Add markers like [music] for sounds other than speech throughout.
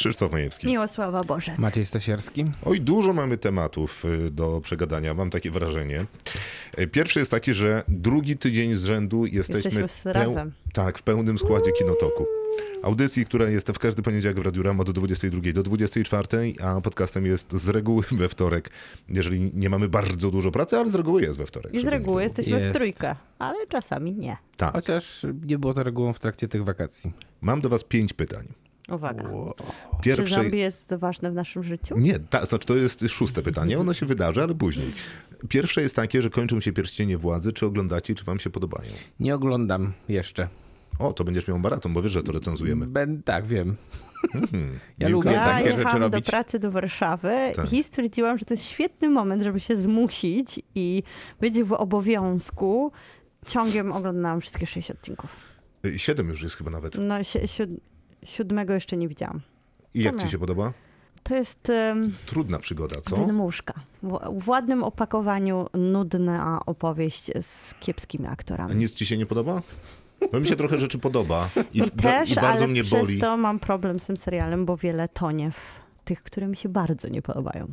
Krzysztof Majewski. Miłosława Boże. Maciej Stasierski. Oj, dużo mamy tematów y, do przegadania, mam takie wrażenie. Y, Pierwszy jest taki, że drugi tydzień z rzędu jesteśmy, Jesteśmy razem. tak, w pełnym składzie Kinotoku. Audycji, która jest w każdy poniedziałek w Radiu Ram od 22 do 24, a podcastem jest z reguły we wtorek, jeżeli nie mamy bardzo dużo pracy, ale z reguły jest we wtorek. I z reguły jesteśmy Jest. w trójkę, ale czasami nie. Tak. Chociaż nie było to regułą w trakcie tych wakacji. Mam do was pięć pytań. Uwaga. Czy Pierwsze... zombie jest ważne w naszym życiu? Nie, ta, znaczy to jest szóste pytanie, ono się wydarzy, ale później. Pierwsze jest takie, że kończą się pierścienie władzy, czy oglądacie, czy wam się podobają? Nie oglądam jeszcze. O, to będziesz miał maraton, bo wiesz, że to recenzujemy. Ben, tak, wiem. [laughs] Ja Miłka? lubię Ja takie rzeczy jechałam do robić. pracy do Warszawy Tak. i stwierdziłam, że to jest świetny moment, żeby się zmusić i być w obowiązku. Ciągiem oglądałam wszystkie sześć odcinków. Y, Siedem już jest chyba nawet. No, si siód siódmego jeszcze nie widziałam. I jak ci się podoba? To jest um, Trudna przygoda, co? wydmuszka. W, w ładnym opakowaniu nudna opowieść z kiepskimi A aktorami. nic ci się nie podoba? Bo mi się trochę rzeczy podoba i, da- też, i bardzo ale mnie przez boli. to mam problem z tym serialem, bo wiele tonie w tych, które mi się bardzo nie podobają.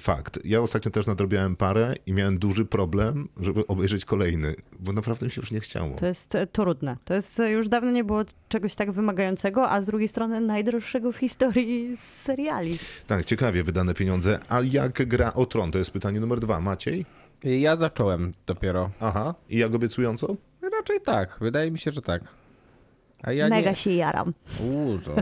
Fakt. Ja ostatnio też nadrobiłem parę i miałem duży problem, żeby obejrzeć kolejny, bo naprawdę mi się już nie chciało. To jest e, trudne. To jest e, już dawno nie było czegoś tak wymagającego, a z drugiej strony najdroższego w historii seriali. Tak, ciekawie wydane pieniądze. A jak gra o tron? To jest pytanie numer dwa. Maciej? Ja zacząłem dopiero. Aha. I jak obiecująco? Raczej tak, wydaje mi się, że tak. A ja Mega nie... się jaram. Uuu, to...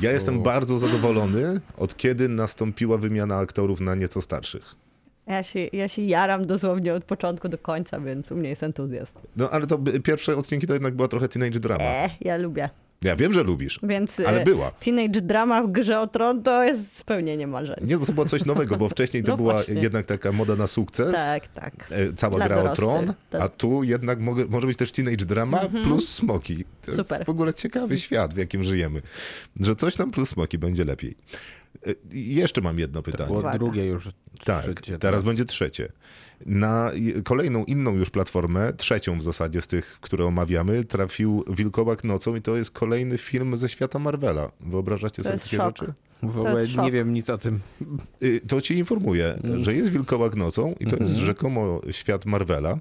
Ja jestem bardzo zadowolony, od kiedy nastąpiła wymiana aktorów na nieco starszych. Ja się, ja się jaram dosłownie od początku do końca, więc u mnie jest entuzjazm. No ale to pierwsze odcinki to jednak była trochę teenage drama. E, ja lubię. Ja wiem, że lubisz, Więc ale e, była. teenage drama w grze o tron to jest spełnienie marzeń. Nie, bo to było coś nowego, bo wcześniej to No była właśnie. jednak taka moda na sukces. Tak, tak. e, Cała Dla gra o tron, tak. a tu jednak mogę, może być też teenage drama plus smoki. To Super. jest w ogóle ciekawy świat, w jakim żyjemy. Że coś tam plus smoki będzie lepiej. E, Jeszcze mam jedno pytanie. było Uwaga. drugie już. Tak, trzecie teraz będzie trzecie. Na kolejną inną już platformę, trzecią w zasadzie z tych, które omawiamy, trafił Wilkołak nocą i to jest kolejny film ze świata Marvela. Wyobrażacie sobie jest takie szok. rzeczy? W ogóle nie wiem nic o tym. Y, To ci informuję, Mm. że jest Wilkołak nocą i to Mhm. jest rzekomo świat Marvela,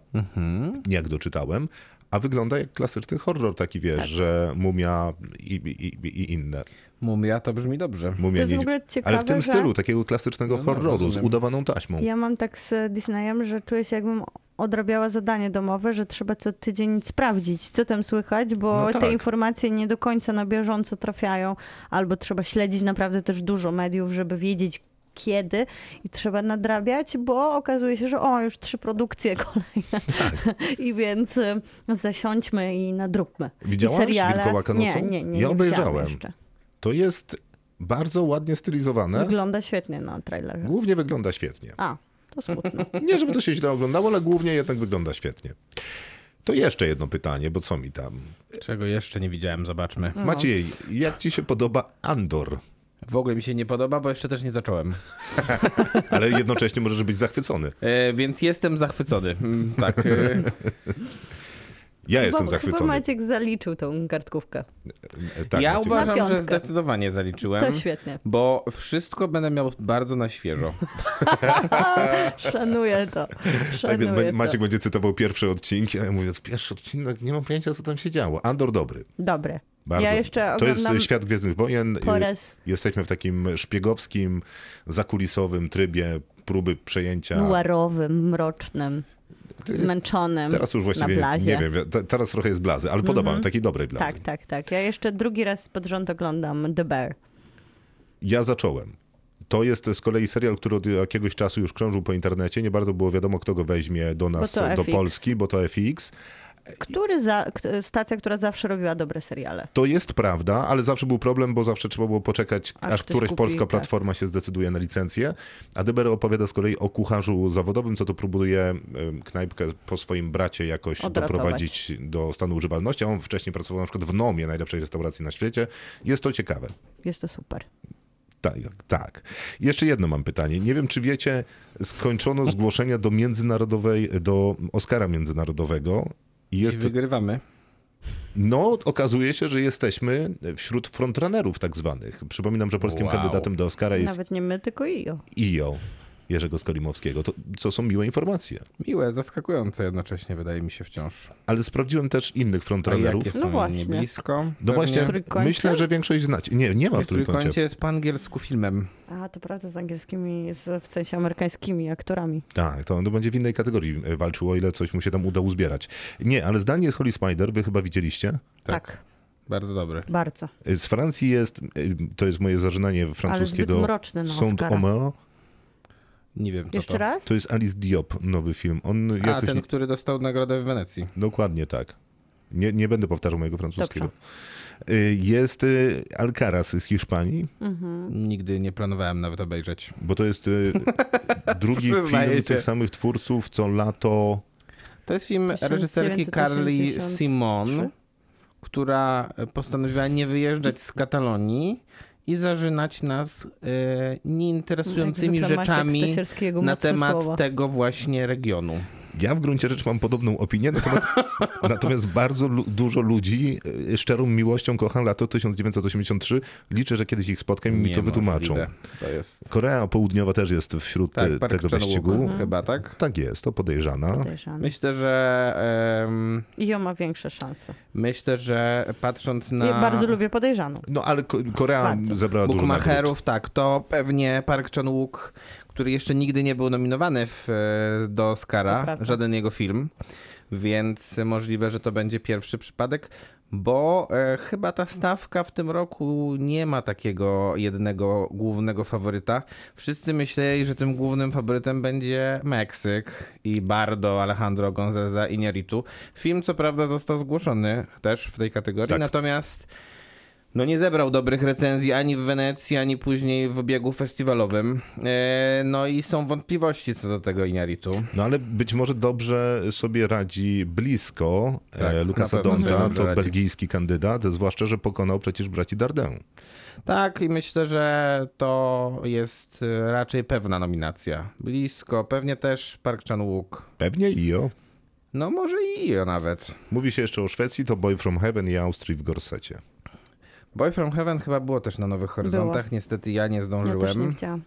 jak doczytałem, a wygląda jak klasyczny horror taki, wiesz, Tak. że mumia i, i, i inne. Mumia to brzmi dobrze. Mumia jest w niedź- ogóle ciekawe, Ale w tym że- stylu, takiego klasycznego No, no, horroru z udawaną taśmą. Ja mam tak z Disneyem, że czuję się jakbym odrabiała zadanie domowe, że trzeba co tydzień sprawdzić, co tam słychać, bo No tak. te informacje nie do końca na bieżąco trafiają, albo trzeba śledzić naprawdę też dużo mediów, żeby wiedzieć kiedy i trzeba nadrabiać, bo okazuje się, że o, już trzy produkcje [laughs] kolejne. Tak. I więc y, zasiądźmy i nadróbmy. Widziałaś I seriale... Wilkołaka nocą? Nie, nie, nie. Ja nie obejrzałem. Jeszcze. To jest bardzo ładnie stylizowane. Wygląda świetnie na trailerze. Głównie wygląda świetnie. A, to smutno. [laughs] Nie, żeby to się źle oglądało, ale głównie jednak wygląda świetnie. To jeszcze jedno pytanie, bo co mi tam? Czego jeszcze nie widziałem, zobaczmy. No. Maciej, jak ci się podoba Andor? W ogóle mi się nie podoba, bo jeszcze też nie zacząłem. [laughs] Ale jednocześnie możesz być zachwycony. E, więc jestem zachwycony. Mm, Tak. [laughs] Ja jestem Chyba- Chyba zachwycony. Maciek zaliczył tą kartkówkę. E, Tak, ja uważam, że zdecydowanie zaliczyłem. To świetnie. Bo wszystko będę miał bardzo na świeżo. [laughs] [laughs] Szanuję to. Tak, Szanuję to. Maciek będzie cytował pierwsze odcinki, a ja mówię, pierwszy odcinek, nie mam pojęcia, co tam się działo. Andor dobry. Dobry. Bardzo. Ja jeszcze to jest świat Gwiezdnych Wojen. po raz Jesteśmy w takim szpiegowskim, zakulisowym trybie próby przejęcia. nuarowym, mrocznym, zmęczonym Teraz już właściwie nie wiem, te- teraz trochę jest blazy, ale podoba mi, takiej dobrej blazy. Tak, tak, tak. Ja jeszcze drugi raz pod rząd oglądam The Bear. Ja zacząłem. To jest z kolei serial, który od jakiegoś czasu już krążył po internecie. Nie bardzo było wiadomo, kto go weźmie do nas, do FX. Polski, bo to FX. Który za, stacja, która zawsze robiła dobre seriale. To jest prawda, ale zawsze był problem, bo zawsze trzeba było poczekać, Aż aż, któraś kupi, polska tak. platforma się zdecyduje na licencję. A Deber opowiada z kolei o kucharzu zawodowym, co to próbuje knajpkę po swoim bracie jakoś Odratować. doprowadzić do stanu używalności. On wcześniej pracował na przykład w Nomie, najlepszej restauracji na świecie. Jest to ciekawe. Jest to super. Tak, tak. Jeszcze jedno mam pytanie. Nie wiem, czy wiecie, skończono zgłoszenia do międzynarodowej, do Oscara Międzynarodowego. I I jest, wygrywamy. no, okazuje się, że jesteśmy wśród frontrunnerów tak zwanych. Przypominam, że polskim Wow. kandydatem do Oscara jest Nawet nie my, tylko IO. IO Jerzego Skolimowskiego. To, co są miłe informacje. Miłe, zaskakujące jednocześnie, wydaje mi się wciąż. Ale sprawdziłem też innych A frontrunnerów. jakie No właśnie. nie blisko? No właśnie, trójkącie? myślę, że większość znacie. Nie, nie ma w W trójkącie trójkącie. jest po angielsku filmem. A, to prawda, z angielskimi, z, w sensie amerykańskimi aktorami. Tak, to on będzie w innej kategorii e, walczył, o ile coś mu się tam uda uzbierać. Nie, ale zdanie jest Holy Spider, wy chyba widzieliście. Tak, Bardzo dobry. bardzo. E, Z Francji jest, e, to jest moje zażynanie Ale zbyt francuskiego, mroczny na Saint Oscara. Nie wiem, co Jeszcze to. raz? To jest Alice Diop, nowy film. On A, jakoś... ten, nie- który dostał nagrodę w Wenecji. Dokładnie tak. Nie, nie będę powtarzał mojego francuskiego. Dobrze. E, Jest e, Alcaraz z Hiszpanii, Mhm. Nigdy nie planowałem nawet obejrzeć. bo to jest e, drugi [laughs] film tych samych twórców, co Lato... To jest film reżyserki Carly 1983. Simon, która postanowiła nie wyjeżdżać z Katalonii i zażynać nas e, nieinteresującymi rzeczami na temat tego właśnie regionu. Ja w gruncie rzeczy mam podobną opinię, natomiast, [laughs] natomiast bardzo lu- dużo ludzi e, szczerą miłością kocha lato 1983. Liczę, że kiedyś ich spotkam i mi to wytłumaczą. To jest... Korea Południowa też jest wśród Tak, e, Park tego wyścigu. chyba, tak? Tak jest, to podejrzana. Podejrzany. Myślę, że em, IO ma większe szanse. myślę, że patrząc na Ja bardzo lubię podejrzaną. No ale Ko- Korea Bardzo. zebrała dużo nagród. Bookmacherów, tak, to pewnie Park Chan-wook, który jeszcze nigdy nie był nominowany w, e, do Oscara, żaden jego film, więc możliwe, że to będzie pierwszy przypadek, bo e, chyba ta stawka w tym roku nie ma takiego jednego głównego faworyta. Wszyscy myśleli, że tym głównym faworytem będzie Meksyk i Bardo, Alejandro Gonzaleza Iñárritu. Film co prawda został zgłoszony też w tej kategorii, Tak. natomiast no nie zebrał dobrych recenzji ani w Wenecji, ani później w biegu festiwalowym. E, no i są wątpliwości co do tego Iñárritu. No ale być może dobrze sobie radzi blisko Tak, e, Lukasa pewno sobie Donta, to radzi. belgijski kandydat, zwłaszcza, że pokonał przecież braci Dardin. Tak, i myślę, że to jest e, raczej pewna nominacja. Blisko, pewnie też Park Chan-wook. Pewnie IO. No może i IO nawet. Mówi się jeszcze o Szwecji, to Boy from Heaven i Austrii w Gorsecie. Boy from Heaven chyba było też na Nowych Horyzontach. Było. Niestety ja nie Ja też nie zdążyłem. chciałam.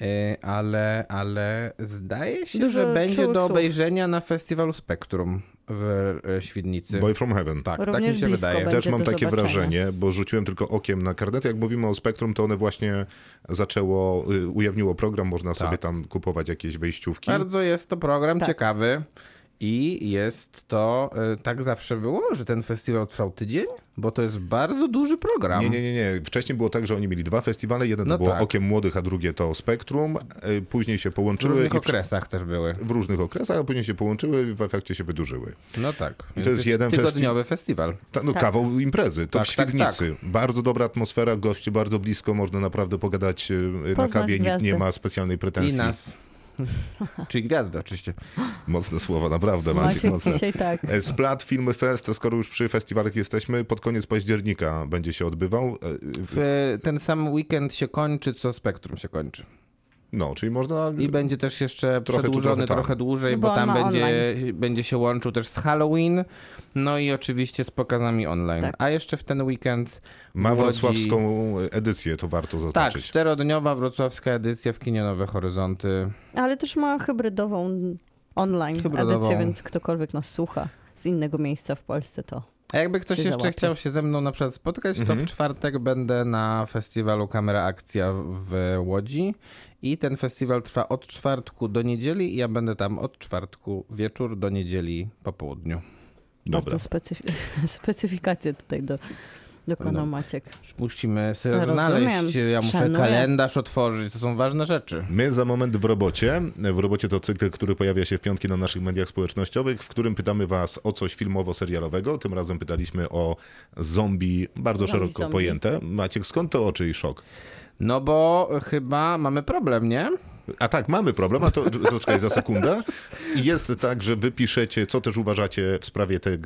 E, ale, ale zdaje się, Dużo że będzie czułych do obejrzenia na festiwalu Spektrum w e, Świdnicy. Boy from Heaven. Tak, tak Również mi się wydaje. Też mam takie zobaczenia. wrażenie, bo rzuciłem tylko okiem na karnety. Jak mówimy o Spektrum, to one właśnie zaczęło, y, ujawniło program, można sobie tam kupować jakieś wejściówki. Bardzo jest to program Tak. ciekawy i jest to, e, tak zawsze było, że ten festiwal trwał tydzień, bo to jest bardzo duży program. Nie, nie, nie, nie. Wcześniej było tak, że oni mieli dwa festiwale. Jeden No to było tak. Okiem Młodych, a drugie to Spektrum. Y, Później się W połączyły. różnych i przy- okresach też były. w różnych okresach, a później się połączyły i w efekcie się wydłużyły. No tak. Więc jest jeden tygodniowy festiwal. Ta, no, Kawał imprezy, to Tak, w tak, Świdnicy. Bardzo dobra atmosfera, goście bardzo blisko, można naprawdę pogadać na Poznać kawie, nikt nie ma specjalnej I pretensji. nas. [laughs] Czyli gwiazda oczywiście. Mocne słowa, naprawdę Maciek, Maciek mocne. dzisiaj tak. E, Splat Filmy Fest, skoro już przy festiwalach jesteśmy, pod koniec października będzie się odbywał. E, w- ten sam weekend się kończy, co Spektrum się kończy. No, czyli można... I będzie też jeszcze Trochę tu, przedłużony trochę tam. trochę dłużej, No bo bo tam będzie, będzie się łączył też z Halloween, no i oczywiście z pokazami online. Tak. A jeszcze w ten weekend Ma wrocławską edycję, to warto Tak, zaznaczyć. czterodniowa wrocławska edycja w kinie Nowe Horyzonty. Ale też ma hybrydową online Hybrydową. edycję, więc ktokolwiek nas słucha z innego miejsca w Polsce, to A jakby ktoś Się jeszcze załapie. chciał się ze mną na przykład spotkać, to Mhm. w czwartek będę na festiwalu Kamera Akcja w Łodzi i ten festiwal trwa od czwartku do niedzieli i ja będę tam od czwartku wieczór do niedzieli po południu. Dobra. bardzo specyf- [laughs] specyfikacje tutaj do, dokonał No. Maciek. Musimy sobie Rozumiem. znaleźć, ja muszę Szanuję. kalendarz otworzyć, to są ważne rzeczy. My za moment w robocie. W robocie to cykl, który pojawia się w piątki na naszych mediach społecznościowych, w którym pytamy was o coś filmowo-serialowego. Tym razem pytaliśmy o zombie, bardzo Zombie, szeroko zombie. pojęte. Maciek, skąd to oczy i szok? No bo chyba mamy problem, nie? A tak, mamy problem, a to zaczekaj za sekundę. Jest tak, że wy piszecie, co też uważacie w sprawie te,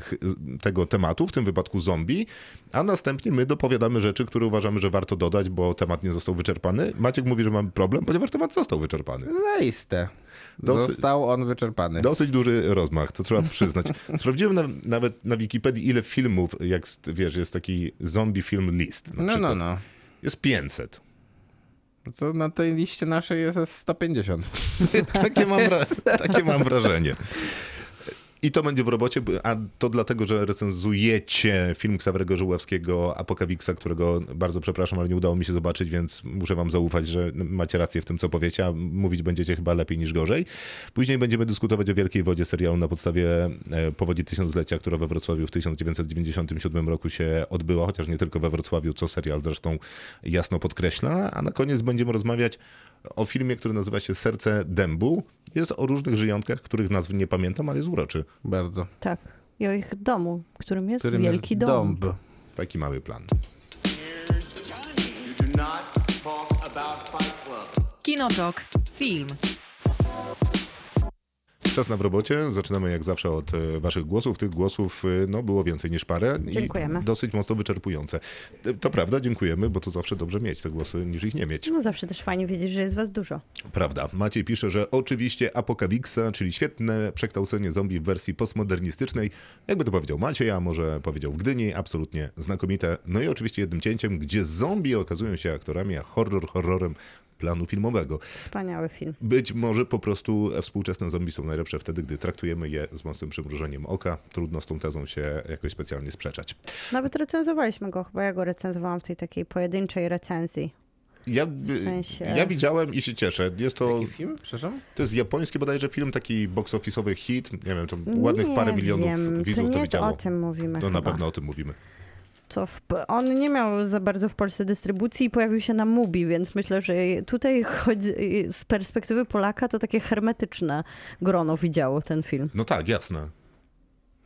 tego tematu, w tym wypadku zombie, a następnie my dopowiadamy rzeczy, które uważamy, że warto dodać, bo temat nie został wyczerpany. Maciek mówi, że mamy problem, ponieważ temat został wyczerpany. Zaiste. Dosy- Został on wyczerpany. Dosyć duży rozmach, to trzeba przyznać. [laughs] Sprawdziłem na, nawet na Wikipedii, ile filmów, jak wiesz, jest taki zombie film list. No, no, no. Jest 500. To na tej liście naszej jest 150. [laughs] Takie mam, [laughs] takie mam wrażenie. I to będzie w robocie, a to dlatego, że recenzujecie film Ksawerego Żuławskiego Apokawiksa, którego bardzo przepraszam, ale nie udało mi się zobaczyć, więc muszę wam zaufać, że macie rację w tym, co powiecie, a mówić będziecie chyba lepiej niż gorzej. Później będziemy dyskutować o Wielkiej Wodzie serialu na podstawie e, Powodzi Tysiąclecia, która we Wrocławiu w 1997 roku się odbyła, chociaż nie tylko we Wrocławiu, co serial zresztą jasno podkreśla. A na koniec będziemy rozmawiać o filmie, który nazywa się Serce Dębu. Jest o różnych żyjątkach, których nazw nie pamiętam, ale jest uroczy. Bardzo. Tak. I o ich domu, którym jest Którym wielki jest dom. dąb. Taki mały plan. Kinotok. Film. Czas na w robocie. Zaczynamy jak zawsze od e, waszych głosów. Tych głosów e, no, było więcej niż parę. Dziękujemy. I dosyć mocno wyczerpujące. E, To prawda, dziękujemy, bo to zawsze dobrze mieć te głosy, niż ich nie mieć. No zawsze też fajnie wiedzieć, że jest was dużo. Prawda. Maciej pisze, że oczywiście Apokawiksa, czyli świetne przekształcenie zombie w wersji postmodernistycznej. Jakby to powiedział Maciej, a może powiedział w Gdyni, absolutnie znakomite. No i oczywiście jednym cięciem, gdzie zombie okazują się aktorami, a horror horrorem planu filmowego. Wspaniały film. Być może po prostu współczesne zombie są najlepsze wtedy, gdy traktujemy je z mocnym przymrużeniem oka. Trudno z tą tezą się jakoś specjalnie sprzeczać. Nawet recenzowaliśmy go, chyba ja go recenzowałam w tej takiej pojedynczej recenzji. Ja, sensie- ja widziałem i się cieszę. Jest to, Jaki film? Przepraszam? to jest japoński bodajże film, taki box office'owy hit. Nie wiem, to ładnych parę milionów wiem, widzów to to nie widziało. o tym mówimy No chyba. na pewno o tym mówimy. Co w, on nie miał za bardzo w Polsce dystrybucji i pojawił się na Mubi, więc myślę, że tutaj chodzi, z perspektywy Polaka to takie hermetyczne grono widziało ten film. No tak, jasne.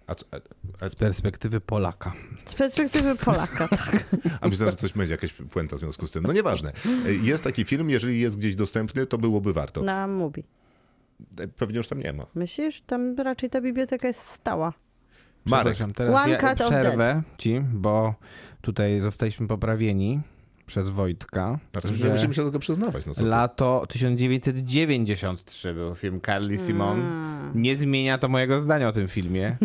A, a, a, Z perspektywy Polaka. Z perspektywy Polaka, tak. [laughs] a myślałem, że coś będzie, jakaś puenta w związku z tym. No nieważne. Jest taki film, jeżeli jest gdzieś dostępny, to byłoby warto. Na Mubi. Pewnie już tam nie ma. Myślisz? Tam raczej ta biblioteka jest stała. Marek, teraz One ja przerwę ci, bo tutaj zostaliśmy poprawieni przez Wojtka, znaczy, że... musimy się do tego przyznawać. No lato 1993 był film Carly Simon. Mm. Nie zmienia to mojego zdania o tym filmie,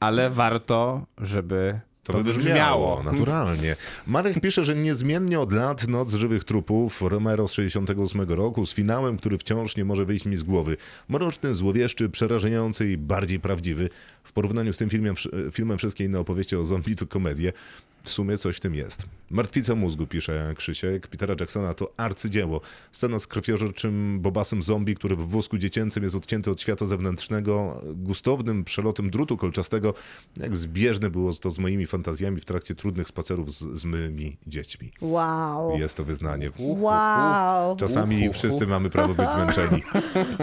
ale warto, żeby To brzmiało, [laughs] naturalnie. Marek pisze, że niezmiennie od lat Noc żywych trupów Romero z 68 roku z finałem, który wciąż nie może wyjść mi z głowy. Mroczny, złowieszczy, przerażający i bardziej prawdziwy. W porównaniu z tym filmem, filmem wszystkie inne opowieści o zombie to komedie. W sumie coś w tym jest. Martwica mózgu, pisze Krzysiek. Petera Jacksona to arcydzieło. Scena z krwiożerczym bobasem zombie, który w wózku dziecięcym jest odcięty od świata zewnętrznego, gustownym przelotem drutu kolczastego. Jak zbieżne było to z moimi fantazjami w trakcie trudnych spacerów z, z mymi dziećmi. Wow. Jest to wyznanie. Wow. Czasami wszyscy mamy prawo być zmęczeni. [laughs]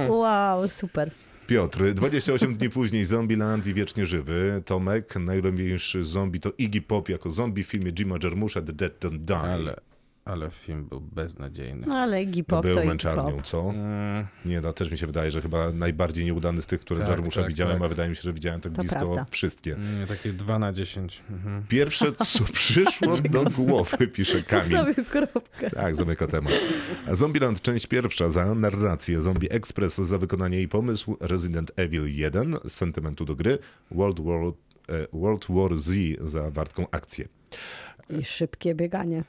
Wow, super. Piotr, 28 dni później Zombieland i Wiecznie Żywy. Tomek, najlubiejszy zombie to Iggy Pop jako zombie w filmie Jima Jarmusza The Dead Don't Die. Ale, ale film był beznadziejny. No ale Iggy Pop to był Iggy męczarnią, co? Mm, Nie, no też mi się wydaje, że chyba najbardziej nieudany z tych, które Tak, Jarmusza tak, widziałem, tak. a wydaje mi się, że widziałem tak To blisko prawda. wszystkie. nie, takie 2 na 10. Mhm. Pierwsze, co [laughs] przyszło do głowy, pisze Kamil. Postawił kropkę. Tak, zamyka temat. Zombieland, część pierwsza za narrację, Zombie Express za wykonanie i pomysł, Resident Evil 1 z sentymentu do gry, World War, e, World War Z za wartką akcję. I szybkie bieganie.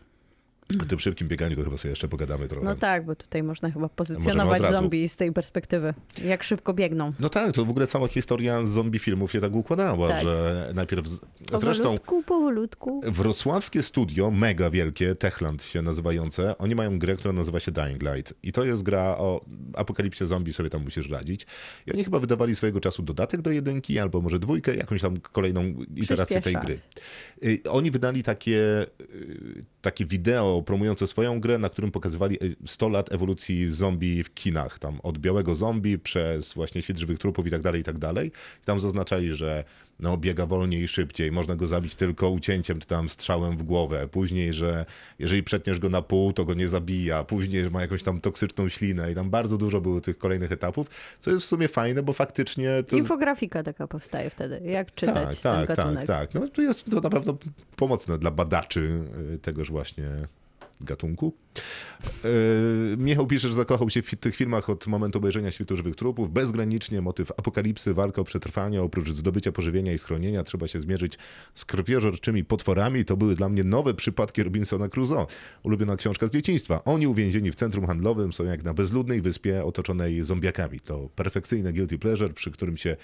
O tym szybkim bieganiu to chyba sobie jeszcze pogadamy trochę. No tak, bo tutaj można chyba pozycjonować zombie z tej perspektywy. Jak szybko biegną. No tak, to w ogóle cała historia zombie filmów się tak układała, Tak. że najpierw... z- Zresztą Powolutku, powolutku. wrocławskie studio, mega wielkie, Techland się nazywające, oni mają grę, która nazywa się Dying Light. I to jest gra o apokalipsie zombie, sobie tam musisz radzić. I oni chyba wydawali swojego czasu dodatek do jedynki, albo może dwójkę, jakąś tam kolejną iterację tej gry. Y, Oni wydali takie, y, takie wideo promujące swoją grę, na którym pokazywali y, 100 lat ewolucji zombie w kinach. Tam od białego zombie przez właśnie świat żywych trupów i tak dalej, i tak dalej. I tam zaznaczali, że no, biega wolniej i szybciej, można go zabić tylko ucięciem czy tam strzałem w głowę. Później, że jeżeli przetniesz go na pół, to go nie zabija. Później, że ma jakąś tam toksyczną ślinę i tam bardzo dużo było tych kolejnych etapów, co jest w sumie fajne, bo faktycznie to... Infografika taka powstaje wtedy, jak czytać tak, ten tak, tak, gatunek. tak. No to jest to na pewno pomocne dla badaczy y, tegoż właśnie gatunku. Yy, Michał pisze, że zakochał się w tych filmach od momentu obejrzenia Świtu Żywych Trupów. Bezgranicznie motyw apokalipsy, walka o przetrwanie, oprócz zdobycia pożywienia i schronienia trzeba się zmierzyć z krwiożerczymi potworami. To były dla mnie nowe przypadki Robinsona Crusoe. Ulubiona książka z dzieciństwa. Oni uwięzieni w centrum handlowym są jak na bezludnej wyspie otoczonej zombiakami. To perfekcyjne guilty pleasure, przy którym się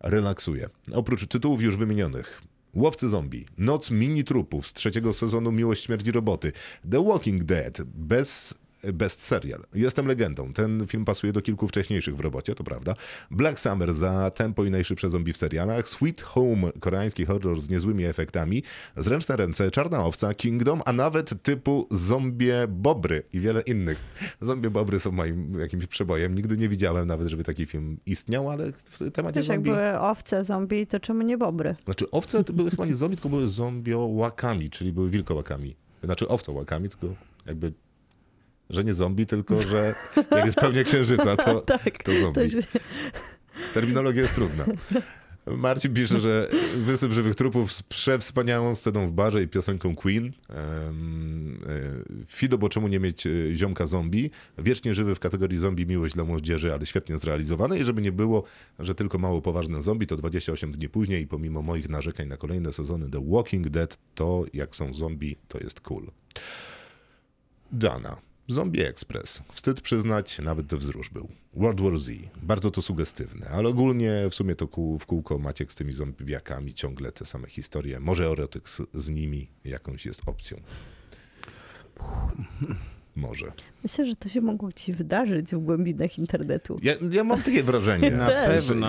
relaksuje. Oprócz tytułów już wymienionych. Łowcy zombie, Noc mini trupów z trzeciego sezonu Miłość śmierci roboty, The Walking Dead, bez best serial. Jestem legendą. Ten film pasuje do kilku wcześniejszych w robocie, to prawda. Black Summer za tempo i najszybsze zombie w serialach. Sweet Home, koreański horror z niezłymi efektami. Zręczne ręce, Czarna owca, Kingdom, a nawet typu zombie bobry i wiele innych. Zombie bobry są moim jakimś przebojem. Nigdy nie widziałem nawet, żeby taki film istniał, ale w temacie Też jak zombie... były owce, zombie, to czemu nie bobry? Znaczy owce to były chyba nie zombie, tylko były zombiołakami, czyli były wilkołakami. Znaczy owcołakami, tylko jakby, że nie zombie, tylko że jak jest pełnia księżyca, to, [laughs] Tak, to zombie. się- Terminologia jest trudna. Marcin pisze, że Wysyp Żywych Trupów z przewspaniałą sceną w barze i piosenką Queen. Um, Fido, bo czemu nie mieć e, ziomka zombie? Wiecznie żywy w kategorii zombie miłość dla młodzieży, ale świetnie zrealizowane. I żeby nie było, że tylko mało poważne zombie, to 28 dni później i pomimo moich narzekań na kolejne sezony The Walking Dead, to jak są zombie, to jest cool. Dana. Zombie Express. Wstyd przyznać, nawet wzrusz był. World War Z. Bardzo to sugestywne, ale ogólnie w sumie to w kółko Maciek z tymi zombiakami ciągle te same historie. Może erotyk z, z nimi jakąś jest opcją. [laughs] Może. Myślę, że to się mogło ci wydarzyć w głębinach internetu. Ja, ja mam takie wrażenie. Na Też. pewno.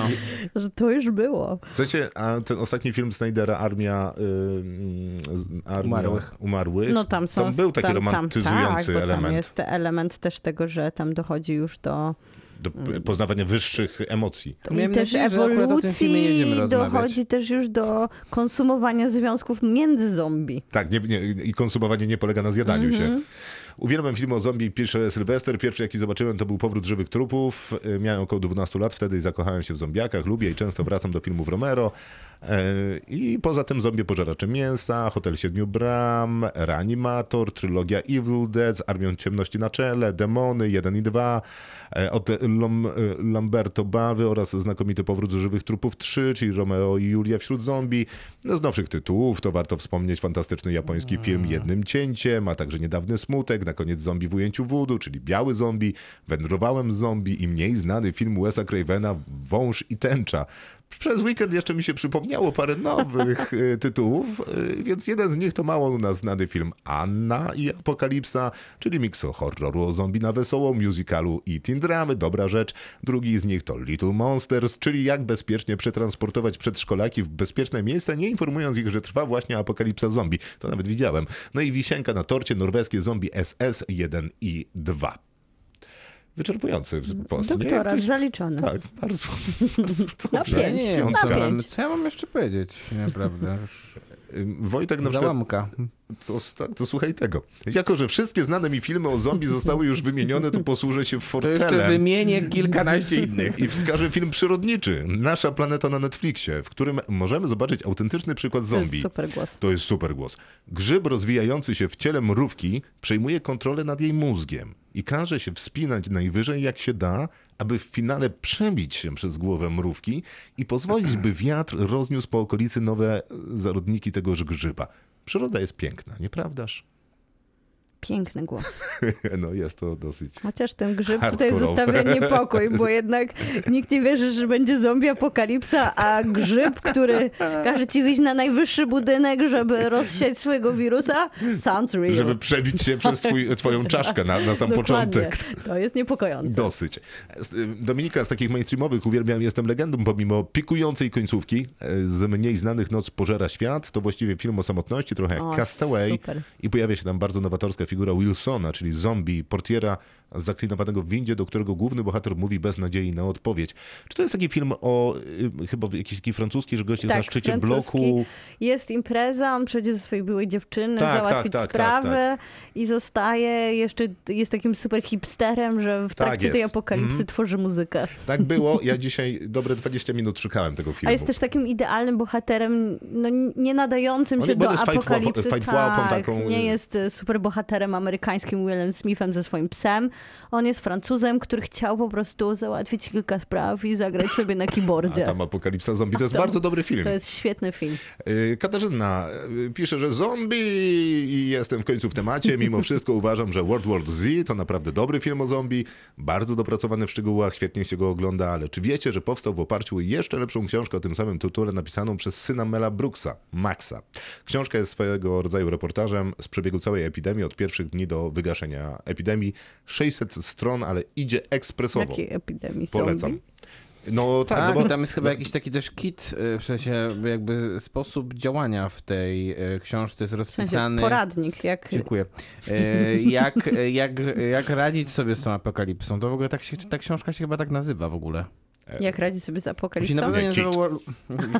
Że to już było. W sensie, a ten ostatni film Snydera, Armia, y, armia Umarłych. umarłych, No tam są... tam był taki tam, romantyzujący tam, tak, bo element Tam jest element też tego, że tam dochodzi już do... do p- poznawania wyższych emocji. Miałem I też nadzieję, że akurat o tym filmie nie będziemy ewolucji dochodzi też już do konsumowania związków między zombie. Tak, nie, nie, i konsumowanie nie polega na zjadaniu Mhm. się. Uwielbiam film o zombie, pisze Sylwester. Pierwszy jaki zobaczyłem to był Powrót żywych trupów. Y, Miałem około 12 lat wtedy i zakochałem się w zombiakach. Lubię i często wracam do filmów Romero. E, I poza tym zombie pożeracze mięsa, Hotel Siedmiu Bram, Reanimator, trylogia Evil Dead z Armią Ciemności na czele, Demony 1 i 2, e, od Lom, e, Lamberto Bawy oraz znakomity Powrót do żywych trupów 3, czyli Romeo i Julia wśród zombie. No, z nowszych tytułów to warto wspomnieć fantastyczny japoński film Jednym Cięciem, a także niedawny Smutek, na koniec zombie w ujęciu wudu, czyli Biały Zombie, Wędrowałem zombie i mniej znany film Wesa Cravena Wąż i Tęcza. Przez weekend jeszcze mi się przypomniało parę nowych y, tytułów, y, więc jeden z nich to mało nas znany film Anna i Apokalipsa, czyli miks horroru o zombie na wesoło, musicalu i teen dramy, dobra rzecz. Drugi z nich to Little Monsters, czyli jak bezpiecznie przetransportować przedszkolaki w bezpieczne miejsca, nie informując ich, że trwa właśnie apokalipsa zombie. To nawet widziałem. No i wisienka na torcie norweskie zombie SS 1 i 2. Wyczerpujący post. Jak Doktorat ktoś- zaliczony. tak, bardzo, [laughs] bardzo dobrze. Ja nie wiem, co, mam, co ja mam jeszcze powiedzieć, naprawdę. [laughs] Już Wojtek na przykład, załamka. to, tak, to słuchaj tego. Jako, że wszystkie znane mi filmy o zombie zostały już wymienione, to posłużę się [laughs] To jeszcze fortelem wymienię kilkanaście innych. i wskażę film przyrodniczy. Nasza planeta na Netflixie, w którym możemy zobaczyć autentyczny przykład To jest zombie. super głos. To jest super głos. Grzyb rozwijający się w ciele mrówki przejmuje kontrolę nad jej mózgiem i każe się wspinać najwyżej jak się da, aby w finale przebić się przez głowę mrówki i pozwolić, by wiatr rozniósł po okolicy nowe zarodniki tegoż grzyba. Przyroda jest piękna, nieprawdaż? Piękny głos. [laughs] No jest to dosyć... Chociaż ten grzyb tutaj zostawia niepokój, bo [laughs] jednak nikt nie wierzy, że będzie zombie apokalipsa, a grzyb, który każe ci wyjść na najwyższy budynek, żeby rozsiać swojego wirusa, sounds real. Żeby przebić się przez twój, twoją [laughs] czaszkę na, na sam Dokładnie. początek. To jest niepokojące. Dosyć. Dominika z takich mainstreamowych uwielbiam Jestem legendą, pomimo pikującej końcówki e, z mniej znanych Noc pożera świat. To właściwie film o samotności, trochę jak O, Castaway. super. I pojawia się tam bardzo nowatorska figura Wilsona, czyli zombie, portiera zaklinowanego w windzie, do którego główny bohater mówi bez nadziei na odpowiedź. Czy to jest taki film o y, chyba jakiś taki francuski, że gość jest na szczycie Tak, francuski. bloku? Jest impreza, on przychodzi ze swojej byłej dziewczyny, Tak, załatwić tak, tak, sprawę tak, i zostaje, jeszcze jest takim super hipsterem, że w Tak trakcie tej apokalipsy Mhm. tworzy muzykę. Tak było. [laughs] Ja dzisiaj dobre 20 minut szukałem tego filmu. A jest też takim idealnym bohaterem, no nie nadającym On się do fight apokalipsy. fight tak, łapą taką, y- nie jest e, super bohaterem amerykańskim Willem Smithem ze swoim psem. On jest Francuzem, który chciał po prostu załatwić kilka spraw i zagrać sobie na A keyboardzie. tam Apokalipsa Zombie. To jest tam- bardzo dobry film. To jest świetny film. Y, Katarzyna y, pisze, że zombie i jestem w końcu w temacie. Mimo wszystko [laughs] uważam, że World War Z to naprawdę dobry film o zombie, bardzo dopracowany w szczegółach, świetnie się go ogląda, ale czy wiecie, że powstał w oparciu o jeszcze lepszą książkę o tym samym tytule napisaną przez syna Mela Brooksa, Maxa. Książka jest swojego rodzaju reportażem z przebiegu całej epidemii od pierwszych dni do wygaszenia epidemii. 600 stron, ale idzie ekspresowo. Jakiej epidemii Polecam. zombie? No tak, Tak, no bo... tam jest chyba jakiś taki też kit, y, w sensie jakby sposób działania w tej y, książce jest W sensie rozpisany. poradnik, jak Dziękuję. Y, Jak, jak, jak radzić sobie z tą apokalipsą? To w ogóle tak się, ta książka się chyba tak nazywa w ogóle. Jak radzi sobie z apokalipsą? na pewno nie Jak nazywa World...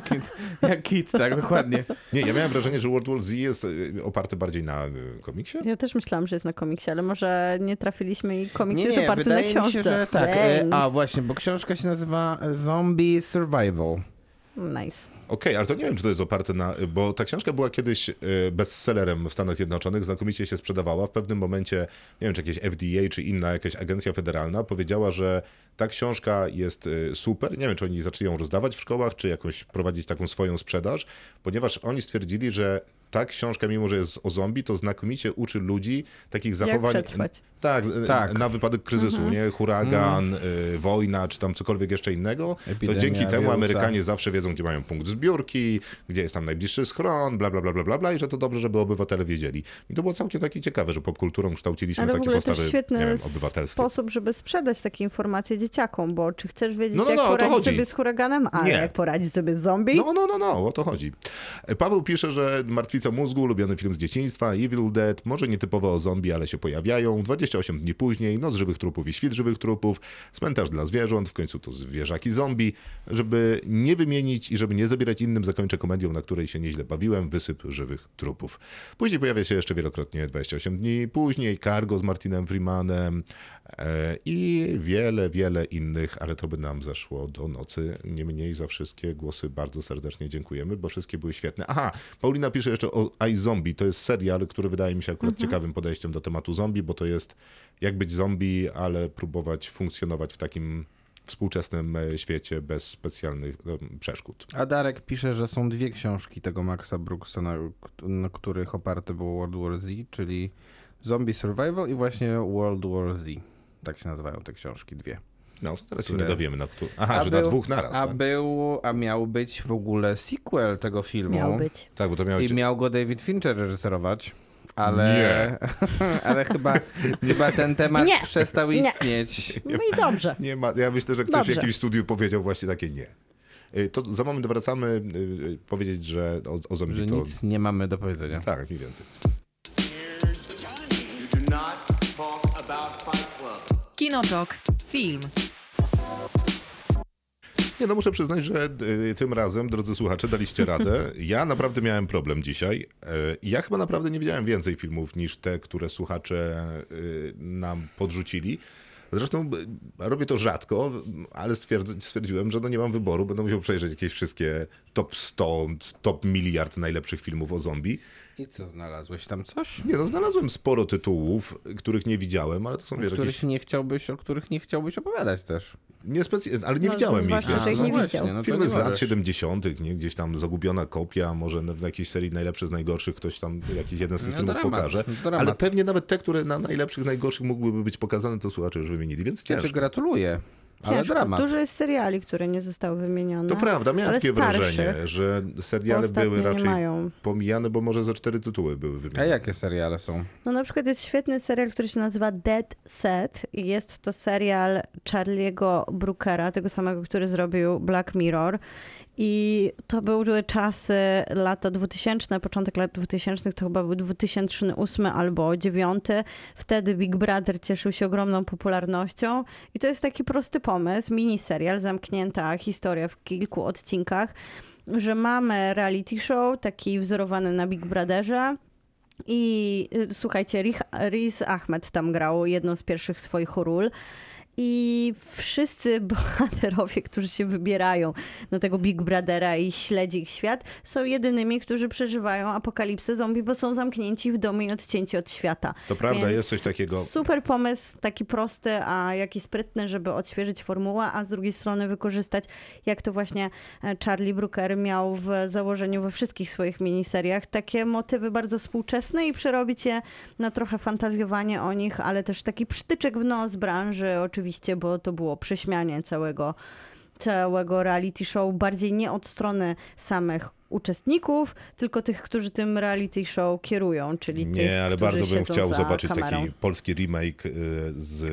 Kit. [laughs] Jak kit, tak, dokładnie. Nie, ja miałem wrażenie, że World War Z jest y, oparty bardziej na y, komiksie. Ja też myślałam, że jest na komiksie, ale może nie trafiliśmy i komiks Nie, jest nie, oparty wydaje na mi książce. się, że tak. Dang. E, A właśnie, bo książka się nazywa Zombie Survival. Nice. Okej, ale to nie wiem, czy to jest oparte na. Bo ta książka była kiedyś y, bestsellerem w Stanach Zjednoczonych, znakomicie się sprzedawała. W pewnym momencie, nie wiem, czy jakieś FDA, czy inna jakaś agencja federalna powiedziała, że ta książka jest y, super. Nie wiem, czy oni zaczęli ją rozdawać w szkołach, czy jakąś prowadzić taką swoją sprzedaż, ponieważ oni stwierdzili, że ta książka, mimo że jest o zombie, to znakomicie uczy ludzi takich zachowań. przetrwać. Tak, Tak. na wypadek kryzysu, Mhm. nie? Huragan, y, wojna, czy tam cokolwiek jeszcze innego. Epidemia to dzięki temu wirusa. Amerykanie zawsze wiedzą, gdzie mają punkt zbiórki, gdzie jest tam najbliższy schron, bla, bla, bla, bla, bla, bla i że to dobrze, żeby obywatele wiedzieli. I to było całkiem takie ciekawe, że popkulturą kształciliśmy Ale w takie ogóle postawy, świetny nie wiem, obywatelskie. sposób, żeby sprzedać takie informacje dzieciakom, bo czy chcesz wiedzieć, No, no, jak no, to poradzić sobie z huraganem, a Nie. jak poradzić sobie z zombie? No, no, no, no, o to chodzi. Paweł pisze, że Martwica mózgu, ulubiony film z dzieciństwa, Evil Dead, może nietypowo o zombie, ale się pojawiają. 28 dni później, Noc żywych trupów i Świt żywych trupów, Cmentarz dla zwierząt, w końcu to zwierzaki zombie. Żeby nie wymienić i żeby nie zabierać innym, zakończę komedią, na której się nieźle bawiłem, Wysyp żywych trupów. Później pojawia się jeszcze wielokrotnie 28 dni później, Cargo z Martinem Freemanem i wiele, wiele innych, ale to by nam zeszło do nocy. Niemniej za wszystkie głosy bardzo serdecznie dziękujemy, bo wszystkie były świetne. Aha, Paulina pisze jeszcze o iZombie. To jest serial, który wydaje mi się akurat ciekawym podejściem do tematu zombie, bo to jest jak być zombie, ale próbować funkcjonować w takim współczesnym e, świecie bez specjalnych e, przeszkód. A Darek pisze, że są dwie książki tego Maxa Brooksa, na, na których oparte było World War Z, czyli Zombie Survival i właśnie World War Z. Tak się nazywają te książki, dwie. No, to teraz się Które- nie dowiemy. Na któ... Aha, że na dwóch naraz. a, tak? był, a miał być w ogóle sequel tego filmu. Miał być. tak, bo to miało I miał go David Fincher reżyserować. Ale, [laughs] ale chyba, [laughs] chyba ten temat Nie. przestał Nie. istnieć. No i dobrze. Nie ma, ja myślę, że ktoś Dobrze. w jakimś studiu powiedział właśnie takie nie. Y, To za moment wracamy y, y, powiedzieć, że o, o zombie Że to... nic nie mamy do powiedzenia. Tak, mniej więcej. Kinotok. Film. Nie, no muszę przyznać, że y, tym razem, drodzy słuchacze, daliście radę. [laughs] Ja naprawdę miałem problem dzisiaj. Y, Ja chyba naprawdę nie widziałem więcej filmów niż te, które słuchacze y, nam podrzucili. Zresztą y, robię to rzadko, ale stwierdz- stwierdziłem, że no nie mam wyboru. Będę musiał przejrzeć jakieś wszystkie top 100, top miliard najlepszych filmów o zombie. I co, znalazłeś tam coś? Nie no, znalazłem sporo tytułów, których nie widziałem, ale to są wiesz, Których jakieś nie chciałbyś, o których nie chciałbyś opowiadać też. niespecjalne, ale nie No, widziałem ich. wiesz, nie są widział. no Filmy nie z lat możesz. 70., nie? gdzieś tam zagubiona kopia, może w jakiejś serii najlepszych z najgorszych ktoś tam jakiś jeden z tych No, filmów dramat, pokaże. dramat. Ale pewnie nawet te, które na najlepszych z najgorszych mogłyby być pokazane, to słuchacze już wymienili, więc Znaczy, ciężko. gratuluję, ale Ciężko. dramat. Dużo jest seriali, które nie zostały wymienione. To prawda, miałem takie wrażenie, że seriale były raczej mają. pomijane, bo może ze cztery tytuły były A wymienione. jakie seriale są? No na przykład jest świetny serial, który się nazywa Dead Set i jest to serial Charlie'ego Brookera, tego samego, który zrobił Black Mirror. I to były czasy lata 2000, początek lat 2000, to chyba był 2008 albo 2009. Wtedy Big Brother cieszył się ogromną popularnością. I to jest taki prosty pomysł, miniserial, zamknięta historia w kilku odcinkach, że mamy reality show, taki wzorowany na Big Brotherze. I y, słuchajcie, Riz Ahmed tam grał jedną z pierwszych swoich ról. I wszyscy [laughs] bohaterowie, którzy się wybierają na tego Big Brothera i śledzi ich świat, są jedynymi, którzy przeżywają apokalipsę zombie, bo są zamknięci w domu i odcięci od świata. To prawda, Więc jest coś takiego. Super pomysł, taki prosty, a jaki sprytny, żeby odświeżyć formułę, a z drugiej strony wykorzystać, jak to właśnie e, Charlie Brooker miał w założeniu we wszystkich swoich miniseriach, takie motywy bardzo współczesne i przerobić je na trochę fantazjowanie o nich, ale też taki przytyczek w nos branży, oczywiście, bo to było prześmianie całego całego reality show, bardziej nie od strony samych uczestników, tylko tych, którzy tym reality show kierują, czyli tych, Nie, ale bardzo bym chciał za zobaczyć kamerą. taki polski remake y, z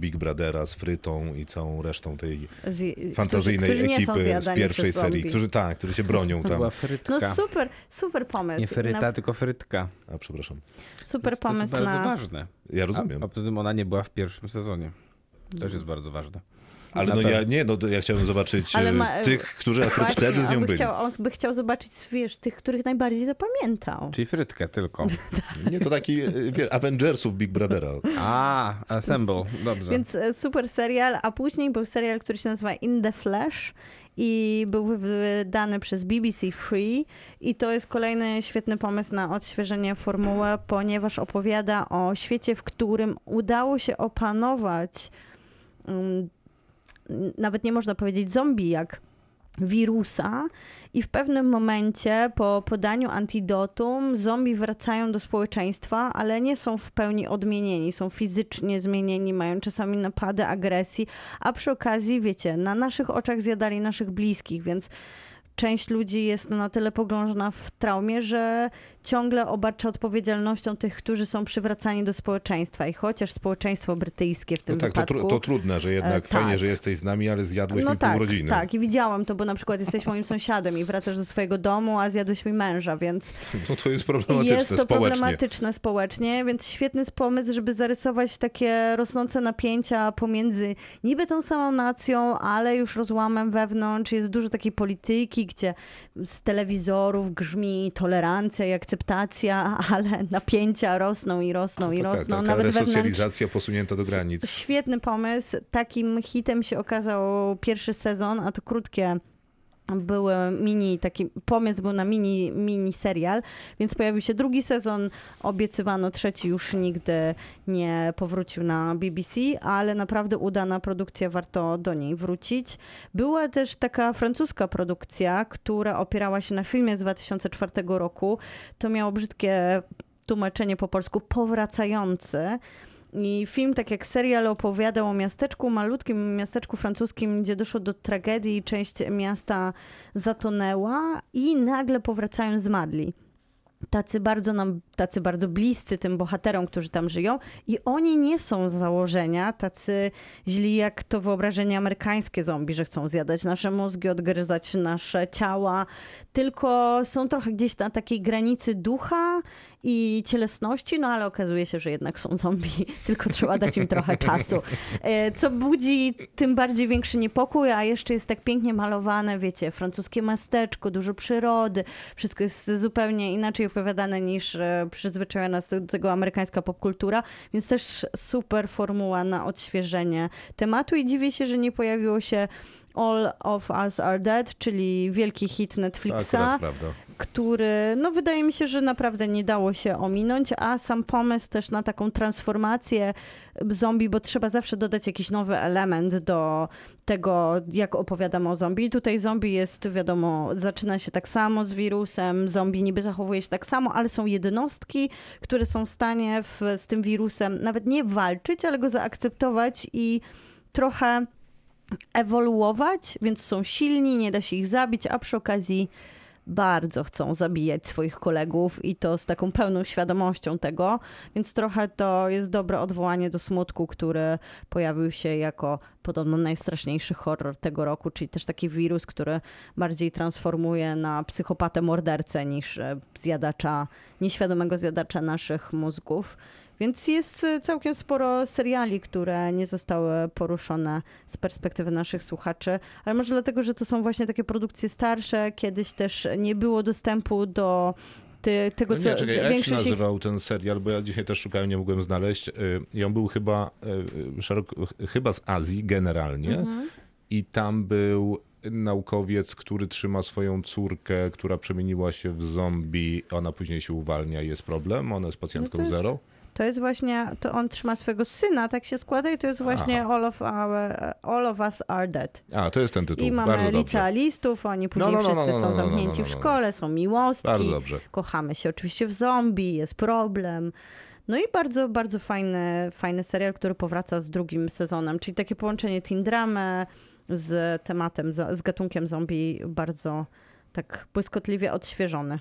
Big Brothera, z Frytą i całą resztą tej z, fantazyjnej którzy, którzy nie ekipy z pierwszej serii, którzy tak, którzy się bronią To tam. była frytka. No super, super pomysł. Nie fryta, Na, tylko frytka. A przepraszam. super to jest, pomysł to jest bardzo na... ważne. Ja A, rozumiem. a poza tym ona nie była w pierwszym sezonie. To też jest bardzo ważne. Ale no ja nie, no ja chciałem zobaczyć e, ma- tych, którzy akurat Właśnie, wtedy z on nią by, byli. chciał, on by chciał zobaczyć, wiesz, tych, których najbardziej zapamiętał. Czyli frytkę tylko. [laughs] Nie, to taki e, wie, Avengersów Big Brothera. A, Assemble, dobrze. Więc e, super serial, a później był serial, który się nazywa In the Flash i był wy- wydany przez BBC Free i to jest kolejny świetny pomysł na odświeżenie formuły, ponieważ opowiada o świecie, w którym udało się opanować nawet nie można powiedzieć zombie jak wirusa i w pewnym momencie po podaniu antidotum zombie wracają do społeczeństwa, ale nie są w pełni odmienieni, są fizycznie zmienieni, mają czasami napady agresji, a przy okazji, wiecie, na naszych oczach zjadali naszych bliskich, więc część ludzi jest na tyle pogrążona w traumie, że ciągle obarcza odpowiedzialnością tych, którzy są przywracani do społeczeństwa. I chociaż społeczeństwo brytyjskie w tym No tak, to, wypadku... tru, to trudne, że jednak E, fajnie, tak. że jesteś z nami, ale zjadłeś no mi tak, pół rodziny. tak, i widziałam to, bo na przykład jesteś moim sąsiadem i wracasz do swojego domu, a zjadłeś mi męża, więc No to jest problematyczne jest to społecznie. problematyczne społecznie, więc świetny pomysł, żeby zarysować takie rosnące napięcia pomiędzy niby tą samą nacją, ale już rozłamem wewnątrz. Jest dużo takiej polityki, gdzie z telewizorów grzmi tolerancja i akceptacja, [laughs] ale napięcia rosną i rosną i To tak, rosną. taka Nawet wewnątrz resocjalizacja posunięta do granic. Świetny pomysł. Takim hitem się okazał pierwszy sezon, a to krótkie były mini, taki pomysł był na mini, mini serial, więc pojawił się drugi sezon, obiecywano trzeci już nigdy nie powrócił na BBC, ale naprawdę udana produkcja, warto do niej wrócić. Była też taka francuska produkcja, która opierała się na filmie z 2004 roku. To miało brzydkie tłumaczenie po polsku powracający. I film, tak jak serial, opowiadał o miasteczku, malutkim miasteczku francuskim, gdzie doszło do tragedii, część miasta zatonęła i nagle powracają zmarli. Tacy bardzo nam, tacy bardzo bliscy tym bohaterom, którzy tam żyją i oni nie są z założenia tacy źli jak to wyobrażenie amerykańskie zombie, że chcą zjadać nasze mózgi, odgryzać nasze ciała, tylko są trochę gdzieś na takiej granicy ducha i cielesności, no ale okazuje się, że jednak są zombie, [laughs] tylko trzeba dać im trochę [laughs] czasu. E, Co budzi tym bardziej większy niepokój, a jeszcze jest tak pięknie malowane, wiecie, francuskie miasteczko, dużo przyrody, wszystko jest zupełnie inaczej opowiadane niż przyzwyczaja nas do tego amerykańska popkultura, więc też super formuła na odświeżenie tematu i dziwię się, że nie pojawiło się All of Us Are Dead, czyli wielki hit Netflixa akurat prawda. Który, no wydaje mi się, że naprawdę nie dało się ominąć, a sam pomysł też na taką transformację zombie, bo trzeba zawsze dodać jakiś nowy element do tego, jak opowiadamy o zombie. Tutaj zombie jest, wiadomo, zaczyna się tak samo z wirusem, zombie niby zachowuje się tak samo, ale są jednostki, które są w stanie w, z tym wirusem nawet nie walczyć, ale go zaakceptować i trochę ewoluować, więc są silni, nie da się ich zabić, a przy okazji bardzo chcą zabijać swoich kolegów i to z taką pełną świadomością tego, więc trochę to jest dobre odwołanie do smutku, który pojawił się jako podobno najstraszniejszy horror tego roku, czyli też taki wirus, który bardziej transformuje na psychopatę mordercę niż e, zjadacza, nieświadomego zjadacza naszych mózgów. Więc jest e, całkiem sporo seriali, które nie zostały poruszone z perspektywy naszych słuchaczy, ale może dlatego, że to są właśnie takie produkcje starsze, kiedyś też nie było dostępu do ty, tego, No co nie, czekaj, jak się większość nazywał ten serial, bo ja dzisiaj też szukałem, nie mogłem znaleźć. Y, I on był chyba, y, szeroko, chyba z Azji generalnie Mhm. i tam był naukowiec, który trzyma swoją córkę, która przemieniła się w zombie, ona później się uwalnia i jest problem, ona jest pacjentką No jest- zero. To jest właśnie, to on trzyma swojego syna, tak się składa i to jest właśnie all of, our, all of Us Are Dead. A, to jest ten tytuł, I mamy licealistów, oni później no, no, no, wszyscy no, no, są no, zamknięci w szkole, są miłostki, Bardzo dobrze. kochamy się oczywiście w zombie, jest problem. No i bardzo, bardzo fajny, fajny serial, który powraca z drugim sezonem, czyli takie połączenie teen dramy z tematem, z z gatunkiem zombie bardzo tak błyskotliwie odświeżony.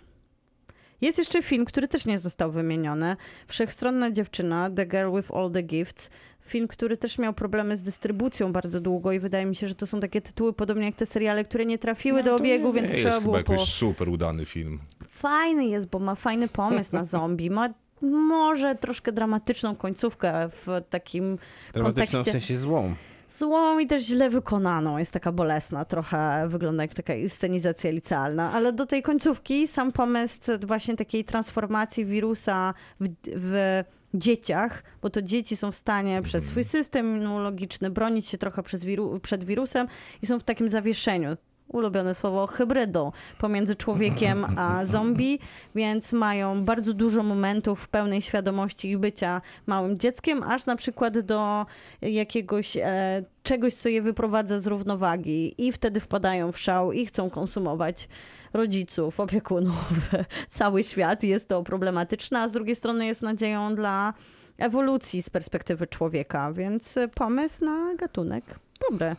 Jest jeszcze film, który też nie został wymieniony. Wszechstronna dziewczyna, The Girl with All the Gifts. Film, który też miał problemy z dystrybucją bardzo długo i wydaje mi się, że to są takie tytuły, podobnie jak te seriale, które nie trafiły do No to obiegu, nie, więc nie trzeba jest było chyba po... jakoś super udany film. Fajny jest, bo ma fajny pomysł na zombie. Ma może troszkę dramatyczną końcówkę w takim Dramatyczną w kontekście sensie złą. Złą i też źle wykonaną. Jest taka bolesna, trochę wygląda jak taka scenizacja licealna, ale do tej końcówki sam pomysł właśnie takiej transformacji wirusa w, w dzieciach, bo to dzieci są w stanie przez swój system immunologiczny bronić się trochę wiru, przed wirusem i są w takim zawieszeniu. Ulubione słowo hybrydą pomiędzy człowiekiem a zombie, więc mają bardzo dużo momentów pełnej świadomości i bycia małym dzieckiem, aż na przykład do jakiegoś e, czegoś, co je wyprowadza z równowagi i wtedy wpadają w szał i chcą konsumować rodziców, opiekunów, [laughs] cały świat. Jest to problematyczne, a z drugiej strony jest nadzieją dla ewolucji z perspektywy człowieka, więc pomysł na gatunek dobry.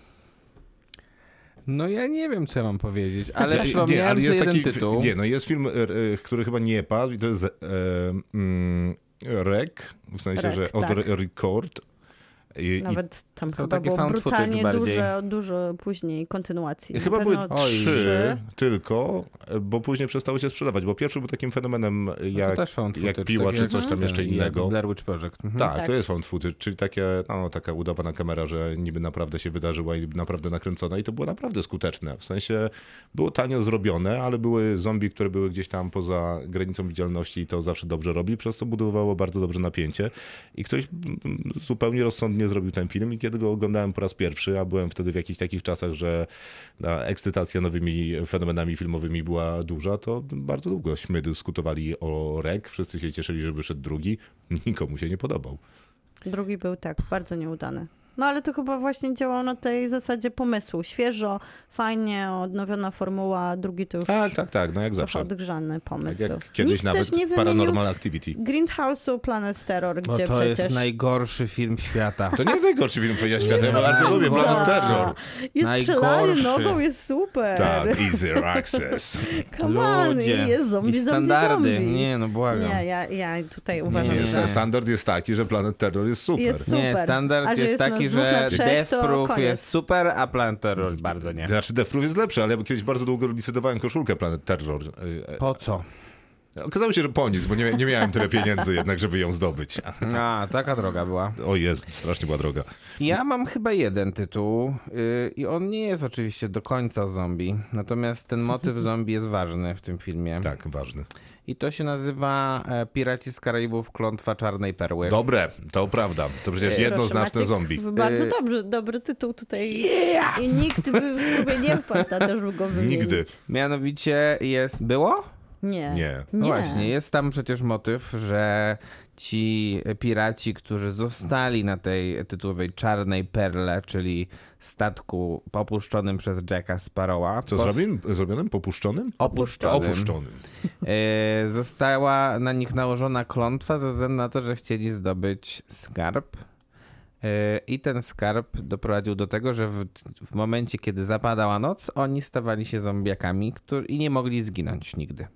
No ja nie wiem, co ja mam powiedzieć, ale Nie, przypomniałem ale sobie jest jeden taki, tytuł. Nie, no jest film, e, e, który chyba nie padł i to jest e, mm, Rec, w sensie, Rec, że od tak. re- record. I, Nawet tam To chyba takie było brutalnie bardziej. dużo, dużo później kontynuacji. Chyba były trzy tylko, bo później przestały się sprzedawać, bo pierwszy był takim fenomenem No jak, to też found jak piła czy coś tam jeszcze jak innego. Blair Witch Project. Mhm. Tak, Tak. to jest found footage, czyli takie, no, taka udawana kamera, że niby naprawdę się wydarzyła i naprawdę nakręcona i to było naprawdę skuteczne. W sensie było tanio zrobione, ale były zombie, które były gdzieś tam poza granicą widzialności i to zawsze dobrze robi, przez co budowało bardzo dobrze napięcie. I ktoś zupełnie rozsądnie zrobił ten film i kiedy go oglądałem po raz pierwszy, a byłem wtedy w jakichś takich czasach, że ta ekscytacja nowymi fenomenami filmowymi była duża, to bardzo długośmy dyskutowali o REK, wszyscy się cieszyli, że wyszedł drugi, nikomu się nie podobał. Drugi był tak, bardzo nieudany. No ale to chyba właśnie działało na tej zasadzie pomysłu. Świeżo, fajnie, odnowiona formuła, drugi to już Tak, tak, tak, no jak zawsze. odgrzany pomysł Tak jak był. kiedyś Nikt nawet też nie Paranormal Activity. Greenhouse'u Planet Terror, Bo gdzie to przecież... jest najgorszy film świata. To nie jest najgorszy film świata, ja bardzo lubię Planet Terror. Jest strzelanie nogą, jest super. Tak, Easy Access. Come on, Ludzie. jest zombie, I zombie, standardy. zombie. Nie, no błagam. Nie, ja, ja tutaj uważam, Nie, Nie, że. Standard jest taki, że Planet Terror jest super. Jest super. Nie, standard A jest, jest taki, że Death Proof jest super, a Planet Terror bardzo nie. Znaczy Death Proof jest lepszy, ale ja kiedyś bardzo długo licytowałem koszulkę Planet Terror. Y, y, Po co? Okazało się, że po nic, bo nie, nie miałem tyle pieniędzy jednak, żeby ją zdobyć. A, taka droga była. O jest, strasznie była droga. Ja mam chyba jeden tytuł yy, i on nie jest oczywiście do końca zombie, natomiast ten motyw [laughs] zombie jest ważny w tym filmie. Tak, ważny. I to się nazywa e, Piraci z Karaibów Klątwa Czarnej Perły. Dobre, to prawda. To przecież Proszę, jednoznaczne Maciek, zombie. Bardzo Y- dobrze, dobry tytuł tutaj. I nikt by w sobie nie wpadł na to, żeby go wymienić. Nigdy. Mianowicie jest... Było? Nie. Nie. No właśnie, jest tam przecież motyw, że ci piraci, którzy zostali na tej tytułowej czarnej perle, czyli statku popuszczonym przez Jacka Sparrowa. Co zrobionym? Zrobionym? Popuszczonym? Opuszczonym. Opuszczonym. E, została na nich nałożona klątwa ze względu na to, że chcieli zdobyć skarb. E, I ten skarb doprowadził do tego, że w, w momencie, kiedy zapadała noc, oni stawali się zombiakami którzy, i nie mogli zginąć nigdy.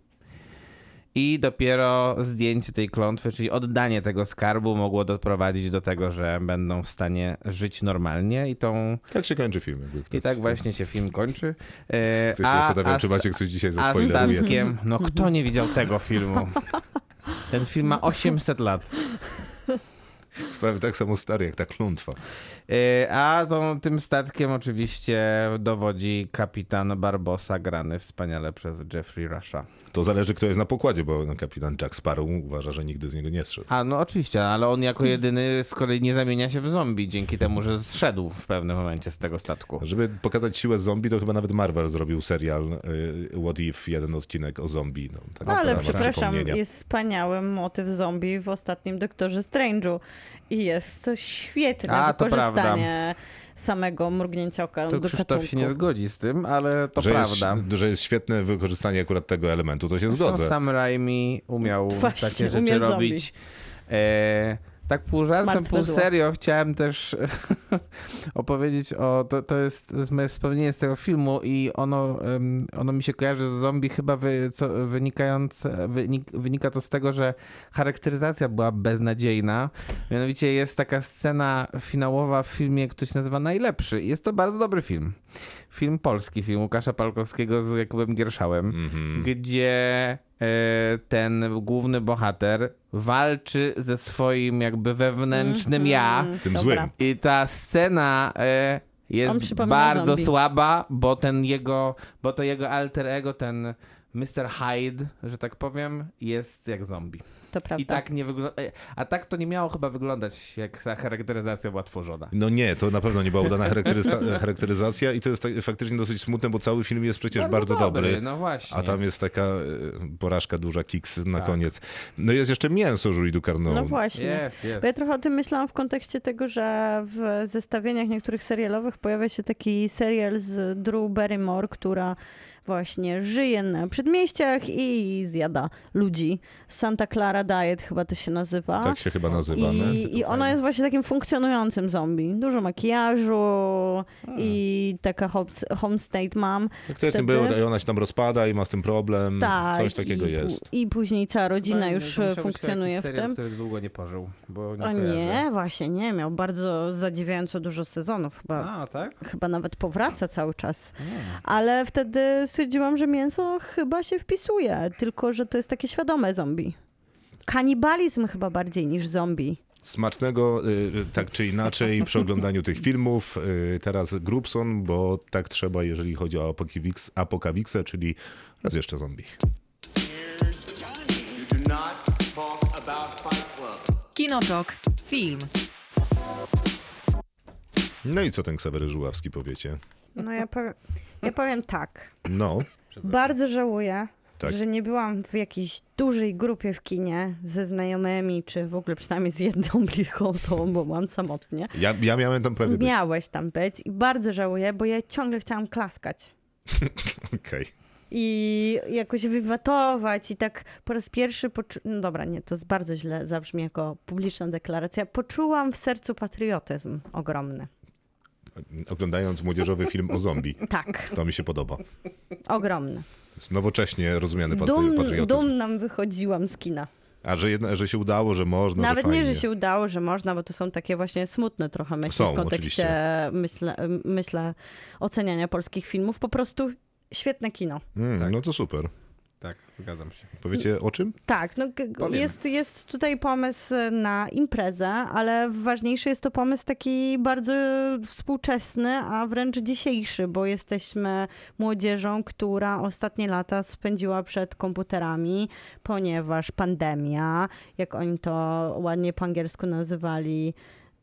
I dopiero zdjęcie tej klątwy, czyli oddanie tego skarbu, mogło doprowadzić do tego, że będą w stanie żyć normalnie. I, tą, Tak się kończy film. Jakby ktoś, i tak właśnie się film kończy. E, Ktoś się zastanawiał, czy Maciek coś dzisiaj a zaspoileruje. statkiem, no [laughs] kto nie widział tego filmu? Ten film ma [laughs] 800 lat. [laughs] Prawie tak samo stary jak ta klątwa. E, A tą, tym statkiem oczywiście dowodzi kapitan Barbosa, grany wspaniale przez Jeffrey Rusha. To zależy, kto jest na pokładzie, bo no, kapitan Jack Sparrow uważa, że nigdy z niego nie zszedł. A no oczywiście, ale on jako jedyny z kolei nie zamienia się w zombie dzięki temu, że zszedł w pewnym momencie z tego statku. Żeby pokazać siłę zombie, to chyba nawet Marvel zrobił serial y, What If, jeden odcinek o zombie. No, tak No, ale przepraszam, jest wspaniały motyw zombie w ostatnim Doktorze Strange'u. I jest to świetne A, to wykorzystanie samego mrugnięcia oka To do Krzysztof gatunku. się nie zgodzi z tym, ale to że prawda. Jest, że jest świetne wykorzystanie akurat tego elementu, to się Zresztą zgodzę. Sam Raimi umiał Właśnie, takie rzeczy robić. E, tak pół żartem, Martwe pół zło. serio chciałem też [laughs] opowiedzieć o... To, to, jest, to jest moje wspomnienie z tego filmu i ono, em, ono mi się kojarzy z zombie chyba wy, co, wynikające, wynik, wynika to z tego, że charakteryzacja była beznadziejna. Mianowicie jest taka scena finałowa w filmie, który się nazywa Najlepszy. Jest to bardzo dobry film. Film polski, film Łukasza Palkowskiego z Jakubem Gierszałem Mhm. gdzie e, ten główny bohater walczy ze swoim jakby wewnętrznym ja. Tym Dobra. złym. I ta scena e, jest bardzo zombie. słaba, bo ten jego, bo to jego alter ego, ten Mr. Hyde, że tak powiem, jest jak zombie. To prawda. I tak nie wygląda. A tak to nie miało chyba wyglądać, jak ta charakteryzacja była tworzona. No nie, to na pewno nie była udana charakterysta- [laughs] charakteryzacja i to jest tak, faktycznie dosyć smutne, bo cały film jest przecież bardzo, dobry. No właśnie. A tam jest taka e, porażka duża, kiks na Tak. koniec. No i jest jeszcze mięso Julie Ducarneau. No właśnie. Jest, jest. Bo ja trochę o tym myślałam w kontekście tego, że w zestawieniach niektórych serialowych pojawia się taki serial z Drew Barrymore, która właśnie żyje na przedmieściach i zjada ludzi. Santa Clara Diet chyba to się nazywa. Tak się chyba nazywa. no. I, I ona jest właśnie takim funkcjonującym zombie. Dużo makijażu i taka home- homestay mam. Tak to jest wtedy- było, i ona się tam rozpada i ma z tym problem. Tak. Coś takiego i, jest. I później cała rodzina Fajne, już funkcjonuje w serial, tym. który długo nie pożył, bo nie O kojarzę. nie, właśnie nie. Miał bardzo zadziwiająco dużo sezonów. Chyba, A, tak? chyba nawet powraca cały czas. Nie. Ale wtedy stwierdziłam, że mięso chyba się wpisuje, tylko że to jest takie świadome zombie. Kanibalizm chyba bardziej niż zombie. Smacznego, y, tak czy inaczej, przy oglądaniu tych filmów. Y, Teraz Grubson, bo tak trzeba, jeżeli chodzi o Apokawiks- apokawiksę, czyli raz jeszcze zombie. Kinotok. Film. No i co ten Ksawery Żuławski powiecie? No ja powiem, ja powiem tak. No, Bardzo żałuję, Tak. że nie byłam w jakiejś dużej grupie w kinie ze znajomymi, czy w ogóle przynajmniej z jedną [laughs] bliską osobą, bo byłam samotnie. ja, ja miałem tam prawie być. Miałeś tam być i bardzo żałuję, bo ja ciągle chciałam klaskać. [laughs] Okej. I jakoś wywatować i tak po raz pierwszy, poczu- no dobra, nie, to jest bardzo źle zabrzmi jako publiczna deklaracja, poczułam w sercu patriotyzm ogromny. Oglądając młodzieżowy film o zombie. [laughs] Tak, To mi się podoba. ogromny. Nowocześnie rozumiany Dum, patriotyzm. dumną wychodziłam z kina. A że, jedna, że się udało, że można, Nawet że nie, że się udało, że można, bo to są takie właśnie smutne trochę myśli Są, w kontekście, myślę, myślę, oceniania polskich filmów. Po prostu świetne kino. Mm, Tak. No to super. Tak, zgadzam się. Powiecie o czym? Tak, no, jest, jest tutaj pomysł na imprezę, ale ważniejszy jest to pomysł taki bardzo współczesny, a wręcz dzisiejszy, bo jesteśmy młodzieżą, która ostatnie lata spędziła przed komputerami, ponieważ pandemia, jak oni to ładnie po angielsku nazywali,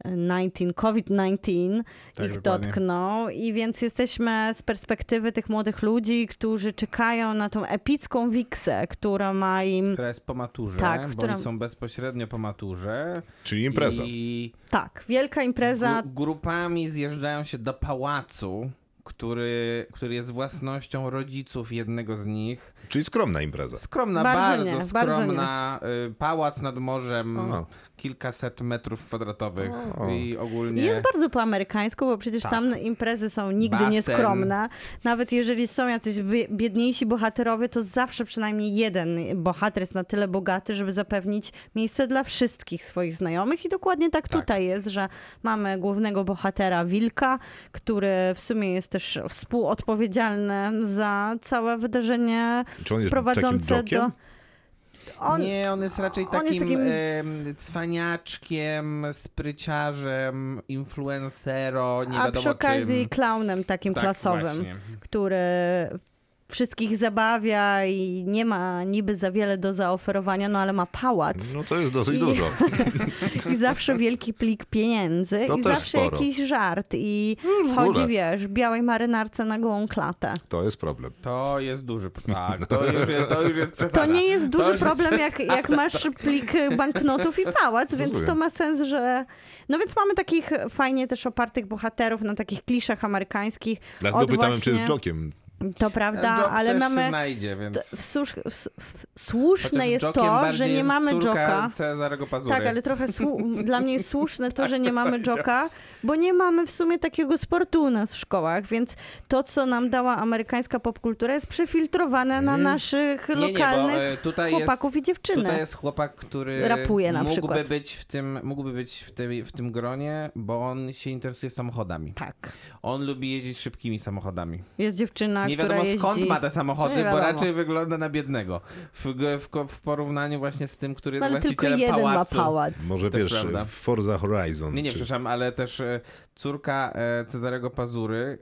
19, COVID-19 Tak, ich dokładnie. dotknął i więc jesteśmy z perspektywy tych młodych ludzi, którzy czekają na tą epicką wiksę, która ma im Która jest po maturze, Tak, bo która- oni są bezpośrednio po maturze. Czyli impreza. I tak, wielka impreza, gru- grupami zjeżdżają się do pałacu, który, który jest własnością rodziców jednego z nich. Czyli skromna impreza. Skromna, Bardzo bardzo, nie, bardzo skromna. y, Pałac nad morzem, O. kilkaset metrów kwadratowych O. i ogólnie... Jest bardzo po amerykańsku, bo przecież Tak. tam imprezy są nigdy Basen. nieskromne. Nawet jeżeli są jacyś bie- biedniejsi bohaterowie, to zawsze przynajmniej jeden bohater jest na tyle bogaty, żeby zapewnić miejsce dla wszystkich swoich znajomych. I dokładnie tak, Tak. tutaj jest, że mamy głównego bohatera Wilka, który w sumie jest też współodpowiedzialny za całe wydarzenie Czy on jest takim prowadzące do... On, nie, on jest raczej on jest takim, takim em, cwaniaczkiem, spryciarzem, influencero, nie a wiadomo przy okazji czym. klaunem takim Tak, klasowym. właśnie. który wszystkich zabawia i nie ma niby za wiele do zaoferowania, no ale ma pałac No to jest dosyć I- dużo. [laughs] i zawsze wielki plik pieniędzy To i zawsze sporo. jakiś żart i w chodzi, wiesz, w białej marynarce na gołą klatę. To jest problem. To jest duży Tak, to już jest, to już jest To nie jest duży już problem, jak, jak masz plik banknotów i pałac, więc Rozumiem. to ma sens, że... No więc mamy takich fajnie też opartych bohaterów na takich kliszach amerykańskich. Dlatego pytałem, właśnie- czy jest jokiem. To prawda, ale mamy... znajdzie, więc... w słusz, w, w, słuszne Chociaż jest to, że nie jest mamy Joka. Cezarego Pazury. Tak, ale trochę słu- [laughs] dla mnie jest słuszne to, że nie mamy powiedział. Joka, bo nie mamy w sumie takiego sportu u nas w szkołach, więc to, co nam dała amerykańska popkultura jest przefiltrowane na naszych Mhm. Nie, nie, lokalnych e, tutaj chłopaków i dziewczyny. Tutaj jest chłopak, który Rapuje na mógłby przykład. być w tym, mógłby być w tym, w tym gronie, bo on się interesuje samochodami. Tak. On lubi jeździć szybkimi samochodami. Jest dziewczyna, Nie wiadomo jeździ... skąd ma te samochody, Nie bo raczej wygląda na biednego. W, w, w porównaniu właśnie z tym, który jest No, ale tylko właścicielem jeden pałacu. ma pałac. Może To wiesz, prawda. Forza Horizon. Nie, nie, czy... przepraszam, ale też e, córka e, Cezarego Pazury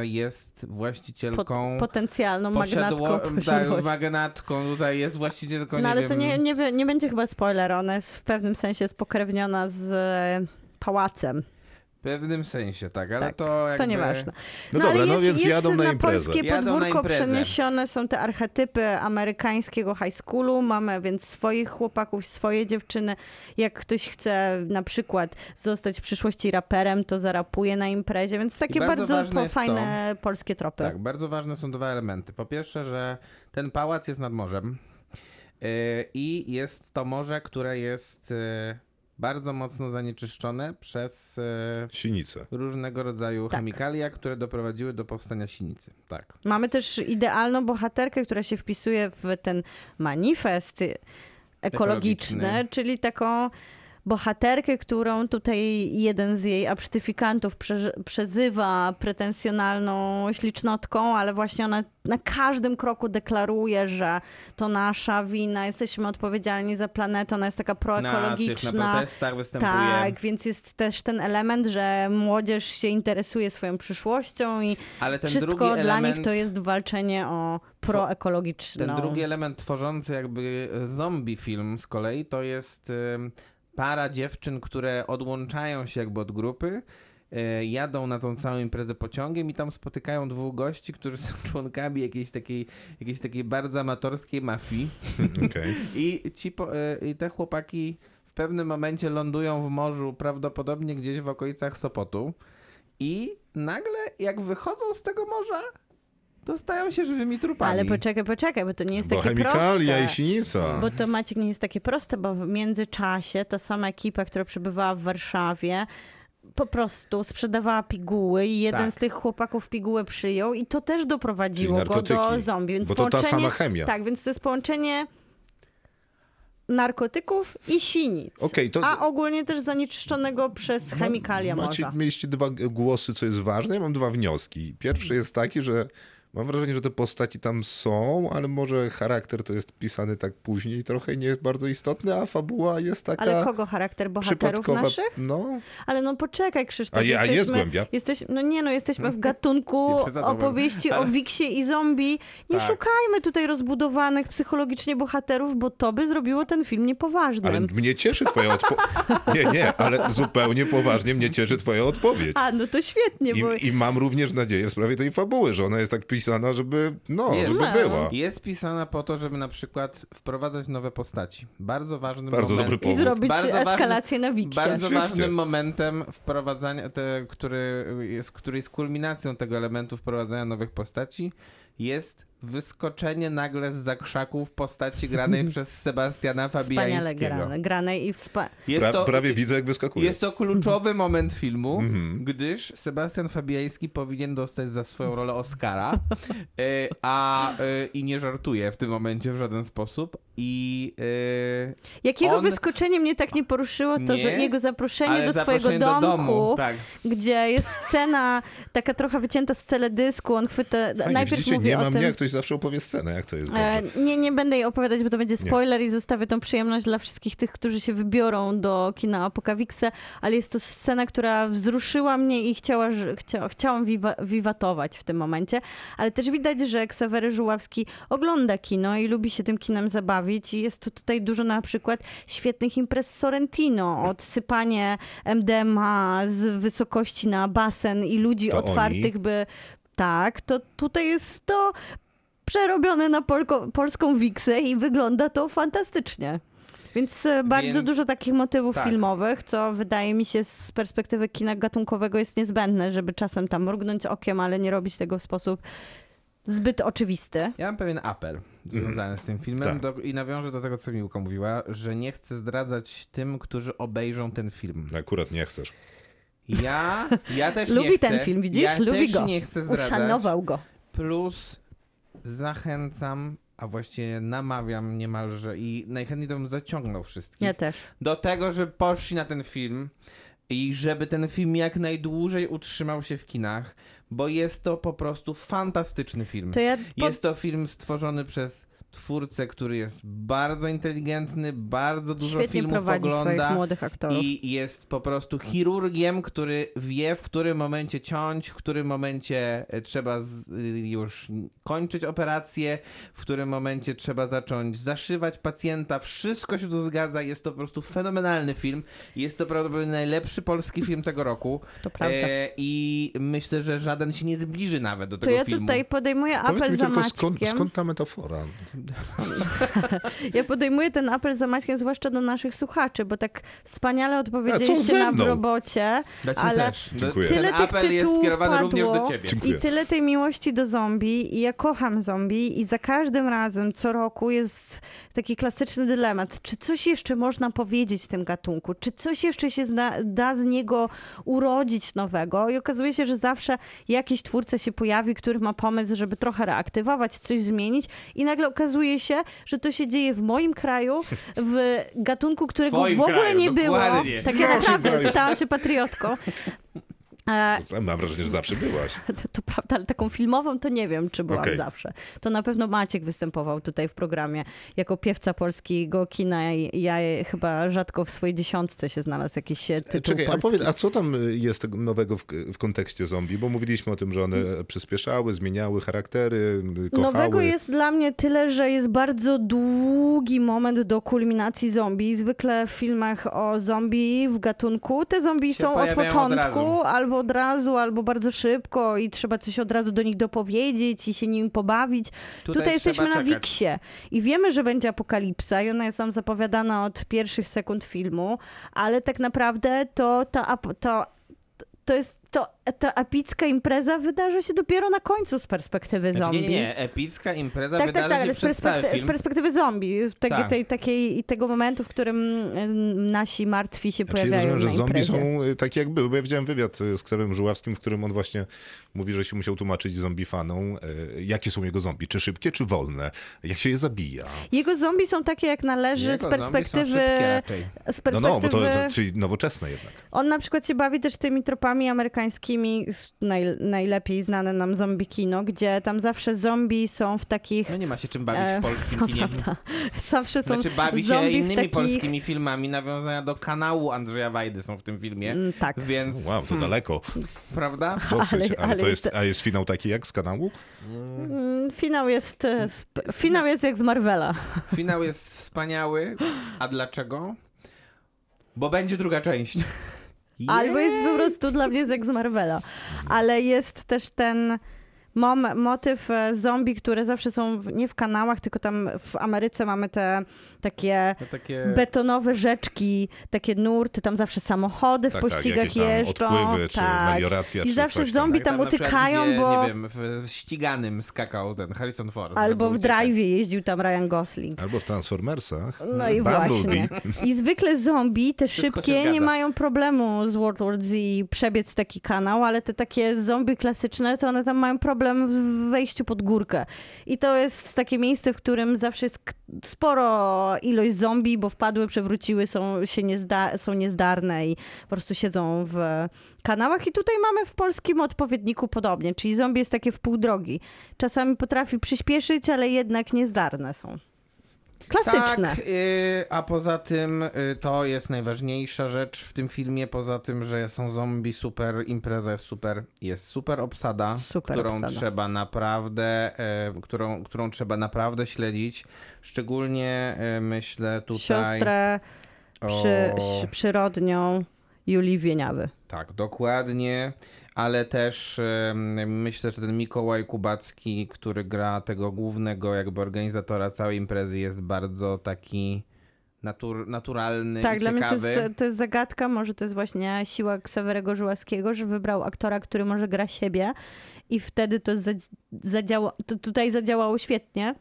e, jest właścicielką... potencjalną posiadło- magnatką tak, magnatką, tutaj jest właścicielką, No ale wiem... to nie, nie, nie będzie chyba spoiler, ona jest w pewnym sensie spokrewniona z pałacem. W pewnym sensie, tak, ale Tak, to jakby... To nieważne. No dobra, ale no jest, więc jest jadą na na polskie na podwórko przeniesione są te archetypy amerykańskiego high schoolu. Mamy więc swoich chłopaków, swoje dziewczyny. Jak ktoś chce na przykład zostać w przyszłości raperem, to zarapuje na imprezie, więc takie bardzo bardzo, ważne po, fajne polskie tropy. Tak, bardzo ważne są dwa elementy. Po pierwsze, że ten pałac jest nad morzem yy, i jest to morze, które jest yy, bardzo mocno zanieczyszczone przez yy, Sinicę. różnego rodzaju Tak. chemikalia, które doprowadziły do powstania sinicy. Tak. Mamy też idealną bohaterkę, która się wpisuje w ten manifest ekologiczny, Ekologiczny. czyli taką bohaterkę, którą tutaj jeden z jej absztyfikantów prze, przezywa pretensjonalną ślicznotką, ale właśnie ona na każdym kroku deklaruje, że to nasza wina, jesteśmy odpowiedzialni za planetę, ona jest taka Na, tych, na proekologiczna. protestach występuje. Tak, więc jest też ten element, że młodzież się interesuje swoją przyszłością i wszystko dla element, nich to jest walczenie o proekologiczną. Ten drugi element tworzący jakby zombie film z kolei to jest para dziewczyn, które odłączają się jakby od grupy, y, jadą na tą całą imprezę pociągiem i tam spotykają dwóch gości, którzy są [laughs] członkami jakiejś takiej, jakiejś takiej bardzo amatorskiej mafii [laughs] Okej. i, ci po, y, i te chłopaki w pewnym momencie lądują w morzu, prawdopodobnie gdzieś w okolicach Sopotu i nagle jak wychodzą z tego morza, to stają się żywymi trupami. Ale poczekaj, poczekaj, bo to nie jest Bo takie chemikalia proste. i sinica. Bo to Maciek nie jest takie proste, bo w międzyczasie ta sama ekipa, która przebywała w Warszawie, po prostu sprzedawała piguły i jeden Tak. z tych chłopaków pigułę przyjął i to też doprowadziło go do zombie. Więc Bo to ta sama chemia. Tak, więc to jest połączenie narkotyków i sinic. Okej, to- A ogólnie też zanieczyszczonego przez chemikalia Macie, morza. mieliście dwa głosy, co jest ważne. Ja mam dwa wnioski. Pierwszy jest taki, że mam wrażenie, że te postaci tam są, ale może charakter to jest pisany tak później trochę i nie jest bardzo istotny, a fabuła jest taka Ale kogo charakter bohaterów naszych? No, Ale no poczekaj, Krzysztof. A je- a jest głębia? Jesteś, no nie, no jesteśmy w [laughs] gatunku opowieści o Wiksie i zombie. Nie Tak. szukajmy tutaj rozbudowanych psychologicznie bohaterów, bo to by zrobiło ten film niepoważnym. ale mnie cieszy twoja odpowiedź. [laughs] Nie, nie, ale zupełnie poważnie mnie cieszy twoja odpowiedź. A, no to świetnie, bo... I, I mam również nadzieję w sprawie tej fabuły, że ona jest tak pis pisana, żeby, no, Jest. żeby No. była. Jest pisana po to, żeby na przykład wprowadzać nowe postaci. Bardzo ważnym Bardzo momentem. dobry I zrobić Bardzo ważny- eskalację na Wiksie. Bardzo Świetnie. ważnym momentem wprowadzania, te, który, jest, który jest kulminacją tego elementu wprowadzania nowych postaci, jest wyskoczenie nagle z zakrzaków postaci granej [laughs] przez Sebastiana Wspaniale Fabiańskiego. grane, grane i wspa... Jest Pra, to, prawie widzę, jak wyskakuje. jest to kluczowy moment filmu, Mhm. gdyż Sebastian Fabiański powinien dostać za swoją rolę Oscara, e, [laughs] a e, i nie żartuje w tym momencie w żaden sposób. I e, Jakiego On- wyskoczenie mnie tak nie poruszyło, to Nie, za, jego zaproszenie do swojego zaproszenie do domku, domu, tak. gdzie jest scena taka trochę wycięta z teledysku, on chwyta, Fajnie, najpierw widzicie, mówi nie o mam tym... ktoś zawsze opowie scenę, jak to jest E, dobrze. Nie, nie będę jej opowiadać, bo to będzie spoiler i zostawię tą przyjemność dla wszystkich tych, którzy się wybiorą do kina Apokawixe, ale jest to scena, która wzruszyła mnie i chciała, chcia, chciałam wiwa, wiwatować w tym momencie, ale też widać, że Ksawery Żuławski ogląda kino i lubi się tym kinem zabawić i jest tu tutaj dużo na przykład świetnych imprez Sorrentino, odsypanie MDMA z wysokości na basen i ludzi To otwartych, oni? by tak, to tutaj jest to przerobione na polko, polską wiksę i wygląda to fantastycznie. Więc e, bardzo Więc- dużo takich motywów tak. filmowych, co wydaje mi się z perspektywy kina gatunkowego jest niezbędne, żeby czasem tam mrugnąć okiem, ale nie robić tego w sposób zbyt oczywisty. Ja mam pewien apel związany z tym filmem Tak. do, i nawiążę do tego, co Miłka mówiła, że nie chcę zdradzać tym, którzy obejrzą ten film. Akurat nie chcesz. Ja, ja też [laughs] Lubi nie chcę. ten film, widzisz? Ja Lubi też go. nie chcę zdradzać. Uszanował go. Plus zachęcam, a właściwie namawiam niemalże i najchętniej to bym zaciągnął wszystkich Ja też. do tego, żeby poszli na ten film i żeby ten film jak najdłużej utrzymał się w kinach, bo jest to po prostu fantastyczny film. To ja po... Jest to film stworzony przez twórcę, który jest bardzo inteligentny, bardzo dużo świetnie filmów prowadzi ogląda. swoich młodych aktorów. I jest po prostu chirurgiem, który wie, w którym momencie ciąć, w którym momencie e, trzeba z, y, już kończyć operację, w którym momencie trzeba zacząć zaszywać pacjenta. Wszystko się tu zgadza. Jest to po prostu fenomenalny film. Jest to prawdopodobnie najlepszy polski film tego roku. To prawda. E, I myślę, że żaden się nie zbliży nawet do To tego ja filmu. tutaj podejmuję apel Powiedz mi za tylko, Maćkiem. skąd, skąd ta metafora? [laughs] Ja podejmuję ten apel za Maćkiem, zwłaszcza do naszych słuchaczy, bo tak wspaniale odpowiedzieliście na w robocie. Ciebie ale też. Dziękuję. Tyle Ten tych apel jest tytułów skierowany również do ciebie. Dziękuję. I tyle tej miłości do zombie i ja kocham zombie i za każdym razem, co roku jest taki klasyczny dylemat. Czy coś jeszcze można powiedzieć w tym gatunku? Czy coś jeszcze się zna, da z niego urodzić nowego? I okazuje się, że zawsze jakiś twórca się pojawi, który ma pomysł, żeby trochę reaktywować, coś zmienić i nagle okazuje się, że to się dzieje w moim kraju, w gatunku, którego Twoim w ogóle kraju, nie było. dokładnie. Tak ja naprawdę stałam się patriotką. E, Mam wrażenie, że zawsze byłaś. [laughs] to, to prawda, ale taką filmową to nie wiem, czy byłam Okej. zawsze. To na pewno Maciek występował tutaj w programie jako piewca polskiego kina i ja chyba rzadko w swojej dziesiątce się znalazł jakiś tytuł Czekaj, a polski. powiedz, a co tam jest nowego w, w kontekście zombie? Bo mówiliśmy o tym, że one przyspieszały, zmieniały charaktery, kochały. Nowego jest dla mnie tyle, że jest bardzo długi moment do kulminacji zombie. Zwykle w filmach o zombie w gatunku te zombie Się są od pojawiają od początku, razu. Albo od razu, albo bardzo szybko i trzeba coś od razu do nich dopowiedzieć i się nim pobawić. Tutaj, trzeba jesteśmy na. Wiksie i wiemy, że będzie apokalipsa i ona jest nam zapowiadana od pierwszych sekund filmu, ale tak naprawdę to ta, to, to jest to, ta epicka impreza wydarzy się dopiero na końcu z perspektywy Znaczy, zombie. nie, nie, nie, epicka impreza Tak, wydarzy tak, tak, się ale z, przez cały perspekty- z perspektywy zombie, tej, Tak. tej, takiej, i tego momentu, w którym y, nasi martwi się Czyli pojawiają rozumiem, że zombie są y, takie jak były, bo ja widziałem wywiad y, z Ksawem Żuławskim, w którym on właśnie mówi, że się musiał tłumaczyć zombie fanom, jakie są jego zombie, czy szybkie, czy wolne, jak się je zabija. Jego zombie są takie, jak należy Jego z perspektywy... szybkie raczej. Z No perspektywy... no, bo to, to czyli nowoczesne jednak. On na przykład się bawi też tymi tropami amerykańskimi, s- naj, najlepiej znane nam zombie kino, gdzie tam zawsze zombie są w takich... No nie ma się czym bawić E, w [laughs] polskim to kinie. prawda. Zawsze są Znaczy bawi się innymi takich... polskimi filmami, nawiązania do kanału Andrzeja Wajdy są w tym filmie, Mm, Tak. więc, Wow, to daleko. prawda? [laughs] Dosyć. Ale, ale to jest, a jest finał taki jak z kanału? Mm, Finał jest, e, sp- finał jest jak z Marvela. Finał jest wspaniały, a dlaczego? Bo będzie druga część. Albo jest po prostu dla mnie jak z Marvela. Ale jest też ten Mam motyw e, zombie, które zawsze są w, nie w kanałach, tylko tam w Ameryce mamy te takie To takie... betonowe rzeczki, takie nurty, tam zawsze samochody w Tak, tak, pościgach tam jeżdżą. odpływy, czy tak. melioracja, I czy zawsze coś tam. zombie Tak, tam przykład, utykają, gdzie, bo... Nie wiem, w ściganym skakał ten Harrison Ford. Albo w. Drive'ie jeździł tam Ryan Gosling. Albo w Transformersach. No i Bumblebee. właśnie. I zwykle zombie, te Wszystko szybkie, nie mają problemu z World War Z przebiec taki kanał, ale te takie zombie klasyczne, to one tam mają problem w wejściu pod górkę. I to jest takie miejsce, w którym zawsze jest sporo ilość zombie, bo wpadły, przewróciły, są, się niezda- są niezdarne i po prostu siedzą w kanałach. I tutaj mamy w polskim odpowiedniku podobnie, czyli zombie jest takie w pół drogi. Czasami potrafi przyspieszyć, ale jednak niezdarne są. Klasyczne. Tak, y, a poza tym y, to jest najważniejsza rzecz w tym filmie, poza tym, że są zombie, super, impreza jest super, jest super obsada, Super którą obsada. trzeba naprawdę, y, którą, którą trzeba naprawdę śledzić. Szczególnie y, myślę tutaj Siostrę przy, o... przyrodnią Julii Wieniawy. Tak, dokładnie, ale też myślę, że ten Mikołaj Kubacki, który gra tego głównego jakby organizatora całej imprezy jest bardzo taki natur, naturalny Tak, dla mnie to ciekawy. jest, to jest zagadka, może to jest właśnie siła Ksawerego Żułaskiego, że wybrał aktora, który może gra siebie i wtedy to, zadzi- zadziała, to tutaj zadziałało świetnie.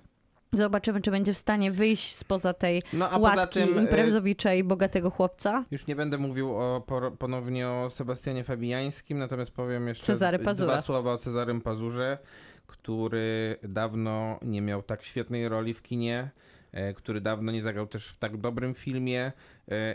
Zobaczymy, czy będzie w stanie wyjść spoza tej No łatki tym e, imprezowiczej bogatego chłopca. już nie będę mówił o, ponownie o Sebastianie Fabijańskim, natomiast powiem jeszcze Cezary Pazura. dwa słowa o Cezarym Pazurze, który dawno nie miał tak świetnej roli w kinie, e, który dawno nie zagrał też w tak dobrym filmie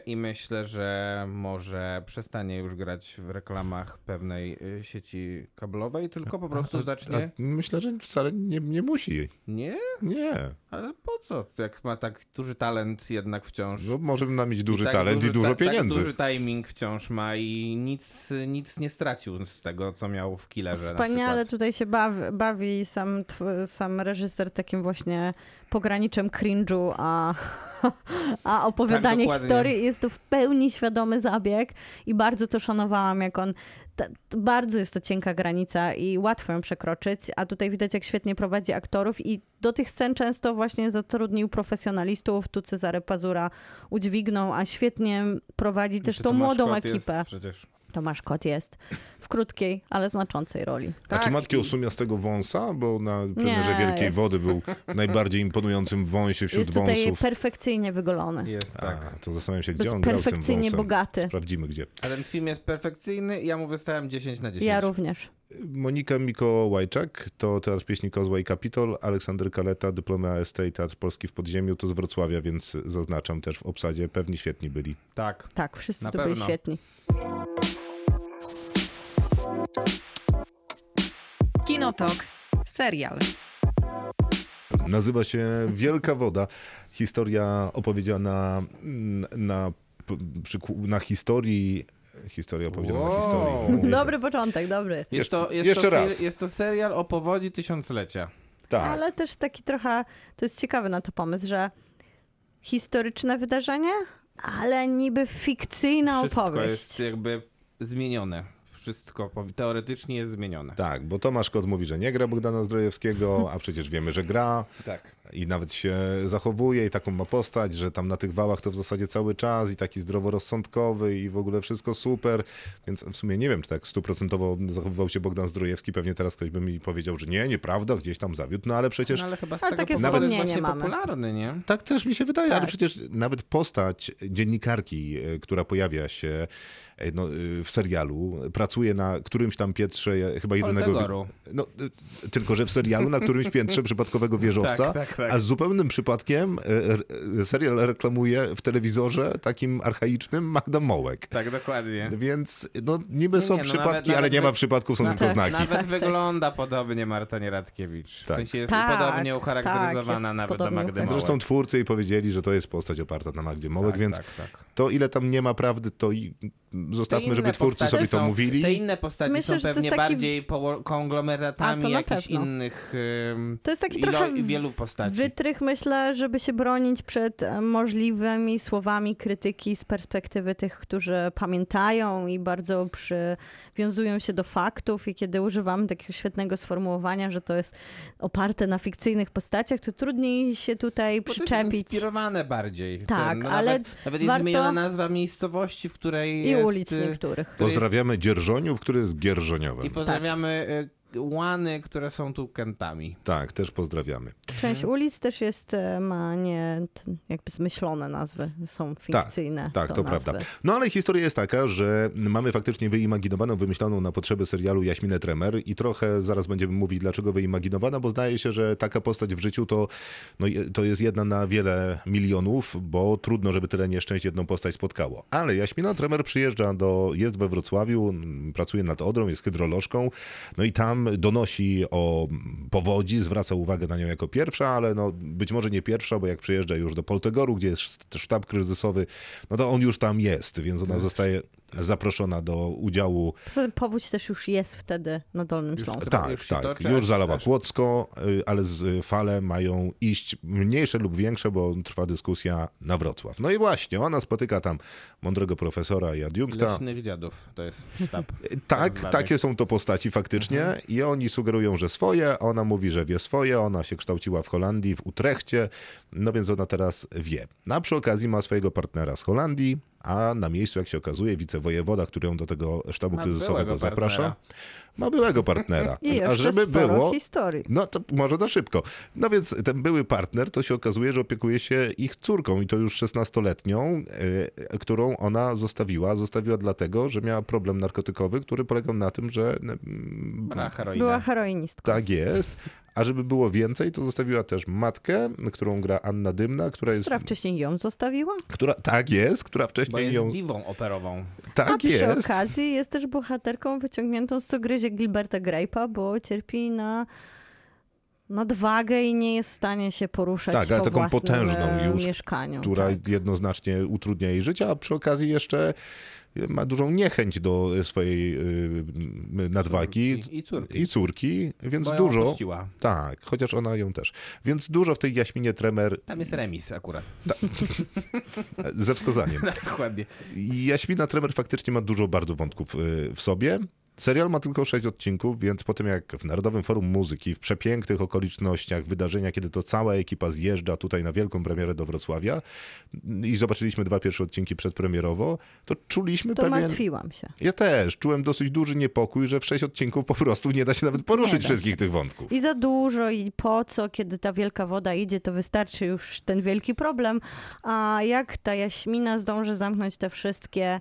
i myślę, że może przestanie już grać w reklamach pewnej e, sieci kablowej, tylko po prostu A zacznie... myślę, że wcale nie, nie musi. Nie? Nie. Ale po co? Jak ma tak duży talent jednak wciąż. No, może nam mieć duży tak talent i dużo ta- pieniędzy. Tak duży timing wciąż ma i nic, nic nie stracił z tego, co miał w Killerze Wspaniale tutaj się bawi, bawi sam, tw- sam reżyser takim właśnie pograniczem cringe'u, a, [laughs] a opowiadanie dokładnie. historii jest to w pełni świadomy zabieg i bardzo to szanowałam, jak on bardzo jest to cienka granica i łatwo ją przekroczyć, a tutaj widać, jak świetnie prowadzi aktorów i do tych scen często właśnie zatrudnił profesjonalistów, tu Cezary Pazura udźwignął, a świetnie prowadzi też tą młodą Kot jest ekipę. Przecież. Tomasz Kot jest w krótkiej, ale znaczącej roli. A Tak, czy ma takiego i- sumiastego wąsa? Bo na premierze Nie, Wielkiej jest- Wody był najbardziej imponującym wąsie wśród Jest tutaj wąsów. perfekcyjnie wygolony. Jest A, tak. to zastanawiam się, Jest gdzie on grał z tym perfekcyjnie bogaty. Sprawdzimy gdzie. A ten film jest perfekcyjny i ja mu wystawiam 10 na 10. Ja również. Monika Mikołajczak to Teatr Pieśni Kozła i Kapitol, Aleksander Kaleta, Dyplomy AST i Teatr Polski w Podziemiu, to z Wrocławia, więc zaznaczam też w obsadzie, pewnie świetni byli. Tak. Tak, wszyscy byli świetni. Kinotok. Serial. Nazywa się Wielka Woda. Historia opowiedziana mm, na, na historii. Historia opowiedziana Wow. na historii. Dobry początek, dobry. Jest to, jest jeszcze to, raz. Jest to serial o powodzi tysiąclecia. Tak. Ale też taki trochę, to jest ciekawy na to pomysł, że historyczne wydarzenie, ale niby fikcyjna Wszystko opowieść. jest jakby zmienione. Wszystko teoretycznie jest zmienione. Tak, bo Tomasz Kot mówi, że nie gra Bogdana Zdrojewskiego, a przecież wiemy, że gra Tak. I nawet się zachowuje i taką ma postać, że tam na tych wałach to w zasadzie cały czas i taki zdroworozsądkowy i w ogóle wszystko super, więc w sumie nie wiem, czy tak stuprocentowo zachowywał się Bogdan Zdrojewski, pewnie teraz ktoś by mi powiedział, że nie, nieprawda, gdzieś tam zawiódł, no ale przecież No, ale chyba z Ale tego takie powodu jest właśnie mamy. popularny, nie? Tak też mi się wydaje, ale Tak. przecież nawet postać dziennikarki, e, która pojawia się e, no, e, w serialu, pracuje na którymś tam piętrze, chyba jedynego... No, tylko, że w serialu na którymś piętrze przypadkowego wieżowca, [laughs] Tak, tak, tak. a zupełnym przypadkiem e, e, serial reklamuje w telewizorze takim archaicznym Magda Mołek. Tak, dokładnie. Więc no, niby Nie, są nie, no przypadki, nawet- ale nawet nie ma przypadków, są No tylko tak, znaki. Nawet tak. wygląda podobnie Marta Nieradkiewicz. W Tak. sensie jest Tak, podobnie tak, ucharakteryzowana jest nawet do Magdy. Mołek. Zresztą twórcy jej powiedzieli, że to jest postać oparta na Magdzie Mołek, tak, więc tak, tak. to ile tam nie ma prawdy, to i zostawmy, Te żeby inne twórcy postacie sobie to są- mówili. Te inne postacie Myślę, są to pewnie jest taki- bardziej konglomeratami to jakichś pewno. innych ym, To jest taki trochę wielu postaci. wytrych, myślę, żeby się bronić przed e, możliwymi słowami krytyki z perspektywy tych, którzy pamiętają i bardzo przywiązują się do faktów i kiedy używamy takiego świetnego sformułowania, że to jest oparte na fikcyjnych postaciach, to trudniej się tutaj Bo to jest przyczepić. inspirowane bardziej. Tak, no ale Nawet, nawet jest warto- zmieniona nazwa miejscowości, w której I jest... ulic y, niektórych. który Pozdrawiamy Dzierżoniów, który jest Gierżoniowem. I pozdrawiamy y, łany, które są tu kętami. Tak, też pozdrawiamy. Część ulic też jest, e, ma nie jakby zmyślone nazwy, są fikcyjne. Tak, to nazwy. prawda. No ale historia jest taka, że mamy faktycznie wyimaginowaną, wymyśloną na potrzeby serialu Jaśminę Tremer i trochę zaraz będziemy mówić, dlaczego wyimaginowana, bo zdaje się, że taka postać w życiu to, no, to jest jedna na wiele milionów, bo trudno, żeby tyle nieszczęść jedną postać spotkało. Ale Jaśmina Tremer przyjeżdża do, jest we Wrocławiu, pracuje nad Odrą, jest hydrolożką, no i tam donosi o powodzi, zwraca uwagę na nią jako pierwsza, ale no być może nie pierwsza, bo jak przyjeżdża już do Poltegoru, gdzie jest sztab kryzysowy, no to on już tam jest, więc ona zostaje zaproszona do udziału. Poza tym powódź też już jest wtedy na Dolnym Śląsku. Tak, już tak, toczy, już aż- Kłodzko, y, ale z y, fale mają iść mniejsze lub większe, bo trwa dyskusja na Wrocław. No i właśnie, ona spotyka tam mądrego profesora i adiunkta. Leśnych dziadów, to jest sztab. Tak, zwanych. takie są to postaci faktycznie i oni sugerują, że swoje, ona mówi, że wie swoje, ona się kształciła w Holandii, w Utrechcie, no więc ona teraz wie. Na przy okazji ma swojego partnera z Holandii, a na miejscu, jak się okazuje, wicewojewoda, który ją do tego sztabu Ma kryzysowego zaprasza, partnera. ma byłego partnera. [laughs] I jeszcze a żeby sporo było, historii. no to może na szybko. No więc ten były partner, to się okazuje, że opiekuje się ich córką i to już 16-letnią, y, którą ona zostawiła. Zostawiła dlatego, że miała problem narkotykowy, który polegał na tym, że mm. Była heroinistką. tak jest. A żeby było więcej, to zostawiła też matkę, którą gra Anna Dymna, która jest. Która wcześniej ją zostawiła. Która, tak jest, która Bo wcześniej jest ją. diwą operową. Tak A przy jest. okazji jest też bohaterką wyciągniętą z cugryzie Gilberta Grape'a, bo cierpi na nadwagę i nie jest w stanie się poruszać Tak, ale po taką potężną e, już, mieszkaniu. która tak. jednoznacznie utrudnia jej życie, a przy okazji jeszcze ma dużą niechęć do swojej y, nadwagi Córki I córki. i córki, więc Bo dużo. opuściła. Tak, chociaż ona ją też. Więc dużo w tej Jaśminie Tremer Tam jest remis akurat. [laughs] ze wskazaniem. [laughs] Dokładnie. Jaśmina Tremer faktycznie ma dużo bardzo wątków y, w sobie. Serial ma tylko sześć odcinków, więc po tym jak w Narodowym Forum Muzyki, w przepięknych okolicznościach, wydarzenia, kiedy to cała ekipa zjeżdża tutaj na wielką premierę do Wrocławia i zobaczyliśmy dwa pierwsze odcinki przedpremierowo, to czuliśmy To pewien... martwiłam się. Ja też czułem dosyć duży niepokój, że w sześć odcinków po prostu nie da się nawet poruszyć wszystkich tych wątków. I za dużo, i po co, kiedy ta wielka woda idzie, to wystarczy już ten wielki problem. A jak ta Jaśmina zdąży zamknąć te wszystkie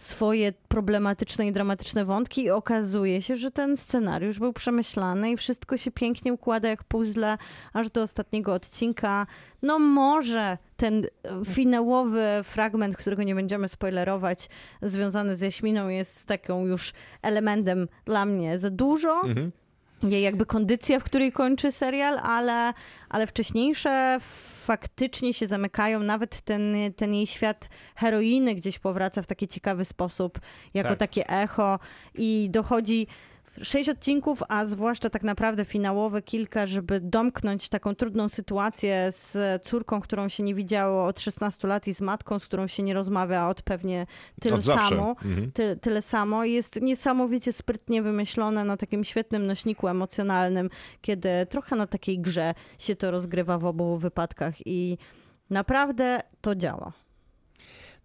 swoje problematyczne i dramatyczne wątki i okazuje się, że ten scenariusz był przemyślany i wszystko się pięknie układa jak puzzle aż do ostatniego odcinka. No może ten e, finałowy fragment, którego nie będziemy spoilerować, związany z Jaśminą jest taką już elementem dla mnie za dużo Mhm. Jej jakby kondycja, w której kończy serial, ale, ale wcześniejsze faktycznie się zamykają. Nawet ten, ten jej świat heroiny gdzieś powraca w taki ciekawy sposób, jako Tak. takie echo i dochodzi sześć odcinków, a zwłaszcza tak naprawdę finałowe kilka, żeby domknąć taką trudną sytuację z córką, którą się nie widziało od 16 lat i z matką, z którą się nie rozmawia od pewnie tyle Od samo Mhm. ty, tyle samo. Jest niesamowicie sprytnie wymyślone na takim świetnym nośniku emocjonalnym, kiedy trochę na takiej grze się to rozgrywa w obu wypadkach i naprawdę to działa.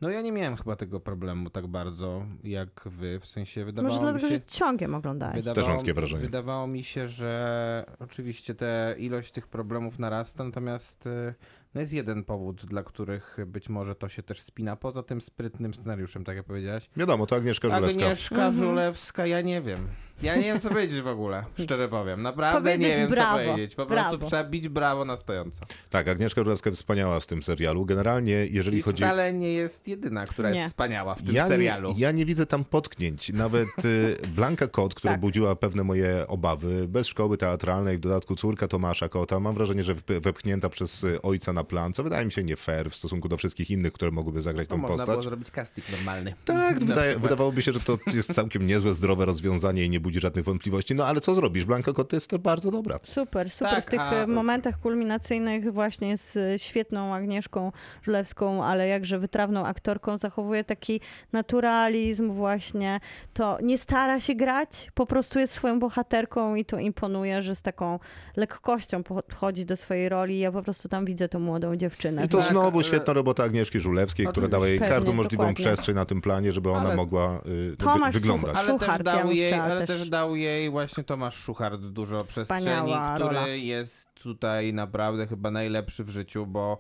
No ja nie miałem chyba tego problemu tak bardzo jak wy, w sensie wydawało Może mi dlatego, się... że ciągiem oglądałeś. Wydawało, Też mam takie wrażenie. Wydawało mi się, że oczywiście te ilość tych problemów narasta, natomiast y, no jest jeden powód, dla których być może to się też spina, poza tym sprytnym scenariuszem, tak jak powiedziałaś. Wiadomo, to Agnieszka Żulewska. Agnieszka Mhm. Żulewska, ja nie wiem. Ja nie wiem, co powiedzieć w ogóle, szczerze powiem. Naprawdę Powiedzieć nie wiem, brawo, co powiedzieć. Po prostu brawo. trzeba bić brawo na stojąco. Tak, Agnieszka Żurawska wspaniała w tym serialu. Generalnie, jeżeli I chodzi... wcale nie jest jedyna, która Nie. jest wspaniała w tym ja serialu. Nie, ja nie widzę tam potknięć. Nawet y, Blanka Kot, która Tak. budziła pewne moje obawy, bez szkoły teatralnej, w dodatku córka Tomasza Kota, mam wrażenie, że wep- wepchnięta przez y, ojca na plan, co wydaje mi się nie fair w stosunku do wszystkich innych, które mogłyby zagrać No, tą można postać. było zrobić casting normalny. Tak, wydaje, wydawałoby się, że to jest całkiem niezłe, zdrowe rozwiązanie i nie budzi żadnych wątpliwości. No ale co zrobisz? Blanka Kot jest to bardzo dobra. Super, super. Tak, w tych a- e, momentach kulminacyjnych właśnie z e, świetną Agnieszką Żulewską, ale jakże wytrawną aktorką zachowuje taki naturalizm właśnie. To nie stara się grać, po prostu jest swoją bohaterką i to imponuje, że z taką lekkością podchodzi do swojej roli. Ja po prostu tam widzę tą młodą dziewczynę. I to Tak, znowu ale- świetna robota Agnieszki Żulewskiej, która dała jej każdą możliwą dokładnie. przestrzeń na tym planie, żeby ona Ale- mogła y, wy, Tomasz wyglądać. Such- Ale ja dał jej, ale też- też dał jej właśnie Tomasz Szuchart dużo przestrzeni, Wspaniała który rola. jest tutaj naprawdę chyba najlepszy w życiu, bo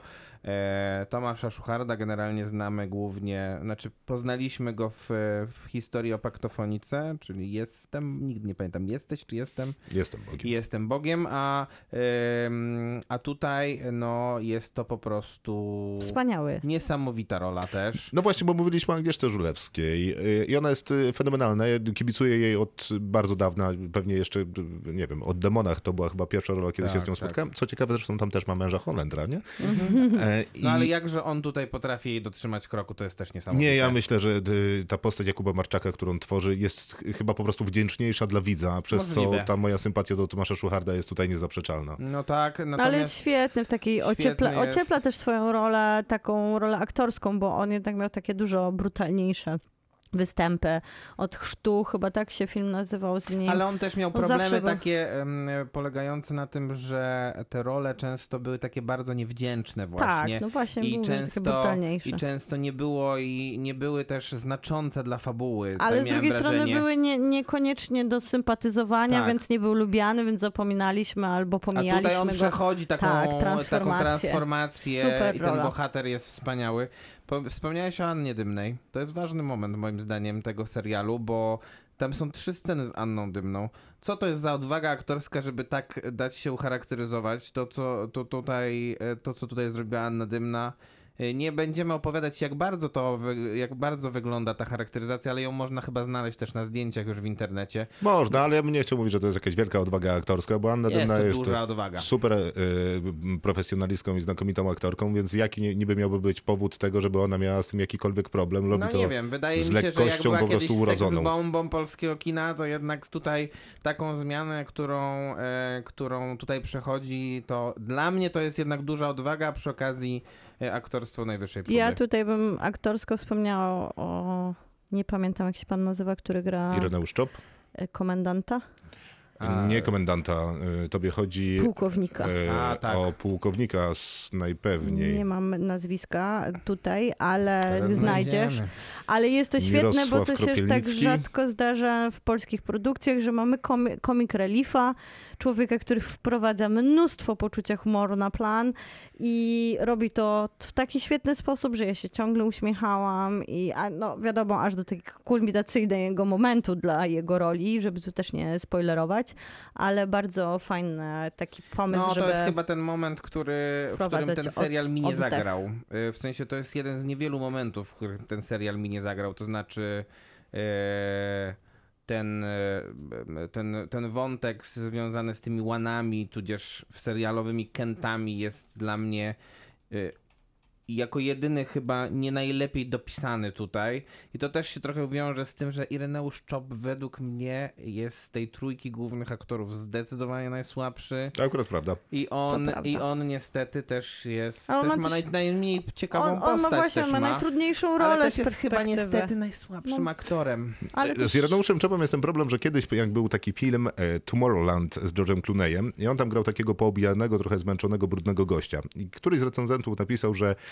Tomasza Szucharda generalnie znamy głównie, znaczy poznaliśmy go w, w historii o paktofonice, czyli jestem, nigdy nie pamiętam, jesteś czy jestem? Jestem Bogiem. Jestem Bogiem, a, a tutaj no, jest to po prostu Wspaniały jest. niesamowita rola też. No właśnie, bo mówiliśmy o Agnieszce Żulewskiej y, i ona jest y, fenomenalna. Ja kibicuję jej od bardzo dawna, pewnie jeszcze, nie wiem, od Demonach to była chyba pierwsza rola, kiedy się Tak, z nią tak. spotkałem. Co ciekawe, zresztą tam też ma męża Holendra, nie? E, i- No ale jakże on tutaj potrafi jej dotrzymać kroku, to jest też niesamowite. Nie, ja myślę, że y, ta postać Jakuba Marczaka, którą tworzy, jest ch- chyba po prostu wdzięczniejsza dla widza, przez Możliwe. co ta moja sympatia do Tomasza Szucharda jest tutaj niezaprzeczalna. No tak, Ale natomiast... jest świetny w takiej, Świetny ociepla, jest. ociepla też swoją rolę, taką rolę aktorską, bo on jednak miał takie dużo brutalniejsze występy od chrztu, chyba tak się film nazywał z nim. Ale on też miał On problemy był- takie polegające na tym, że te role często były takie bardzo niewdzięczne właśnie. Tak, no właśnie, I często. I często nie było i nie były też znaczące dla fabuły. Ale tak z miałem drugiej strony wrażenie. były nie, niekoniecznie do sympatyzowania, Tak. więc nie był lubiany, więc zapominaliśmy albo A pomijaliśmy tutaj on go. przechodzi taką, Tak, taką transformację. transformację Super i ten rola. bohater jest wspaniały. Po, wspomniałeś o Annie Dymnej. To jest ważny moment moim zdaniem tego serialu, bo tam są trzy sceny z Anną Dymną. Co to jest za odwaga aktorska, żeby tak dać się ucharakteryzować? To, co, to, tutaj, e, to, co tutaj zrobiła Anna Dymna. E, Nie będziemy opowiadać, jak bardzo to, jak bardzo wygląda ta charakteryzacja, ale ją można chyba znaleźć też na zdjęciach już w internecie. Można, ale ja bym nie chciał mówić, że to jest jakaś wielka odwaga aktorska, bo Anna Jest Dymna jest duża odwaga. super y, profesjonalistką i znakomitą aktorką, więc jaki ni- niby miałby być powód tego, żeby ona miała z tym jakikolwiek problem? Robi No to nie wiem, wydaje z mi się, że jak lekkością była po prostu urodzoną. seks bombą polskiego kina, to jednak tutaj taką zmianę, którą, e, którą tutaj przechodzi, to dla mnie to jest jednak duża odwaga, przy okazji aktorstwo najwyższej próby. Ja tutaj bym aktorsko wspomniała o... Nie pamiętam, jak się pan nazywa, który gra Ireneusz Czop? e, komendanta, A- Nie komendanta, y, tobie chodzi pułkownika. A, tak. o pułkownika najpewniej. Nie mam nazwiska tutaj, ale Teraz znajdziesz. znajdziemy. Ale jest to świetne, bo Mirosław to się tak rzadko zdarza w polskich produkcjach, że mamy komi- comic reliefa, człowieka, który wprowadza mnóstwo poczucia humoru na plan i robi to w taki świetny sposób, że ja się ciągle uśmiechałam i a, no wiadomo, aż do takiego kulminacyjnego momentu dla jego roli, żeby tu też nie spoilerować, ale bardzo fajny taki pomysł, No, żeby... to jest chyba ten moment, który, w którym ten od- serial mi nie oddech. zagrał. Y, W sensie to jest jeden z niewielu momentów, w którym ten serial mi nie zagrał. To znaczy e, ten, e, ten, ten wątek związany z tymi łanami, tudzież serialowymi kentami jest dla mnie y, jako jedyny chyba nie najlepiej dopisany tutaj. I to też się trochę wiąże z tym, że Ireneusz Czop według mnie jest z tej trójki głównych aktorów zdecydowanie najsłabszy. To akurat prawda. I on, prawda. i on niestety też jest, A on też ma ma też- najmniej ciekawą on, on postać ma właśnie też ma ma. najtrudniejszą rolę ale też jest chyba niestety najsłabszym No. aktorem. Ale też... Z Ireneuszem Czopem jest ten problem, że kiedyś, jak był taki film e, Tomorrowland z George'em Clooneyem i on tam grał takiego poobijanego, trochę zmęczonego, brudnego gościa. I któryś z recenzentów napisał, że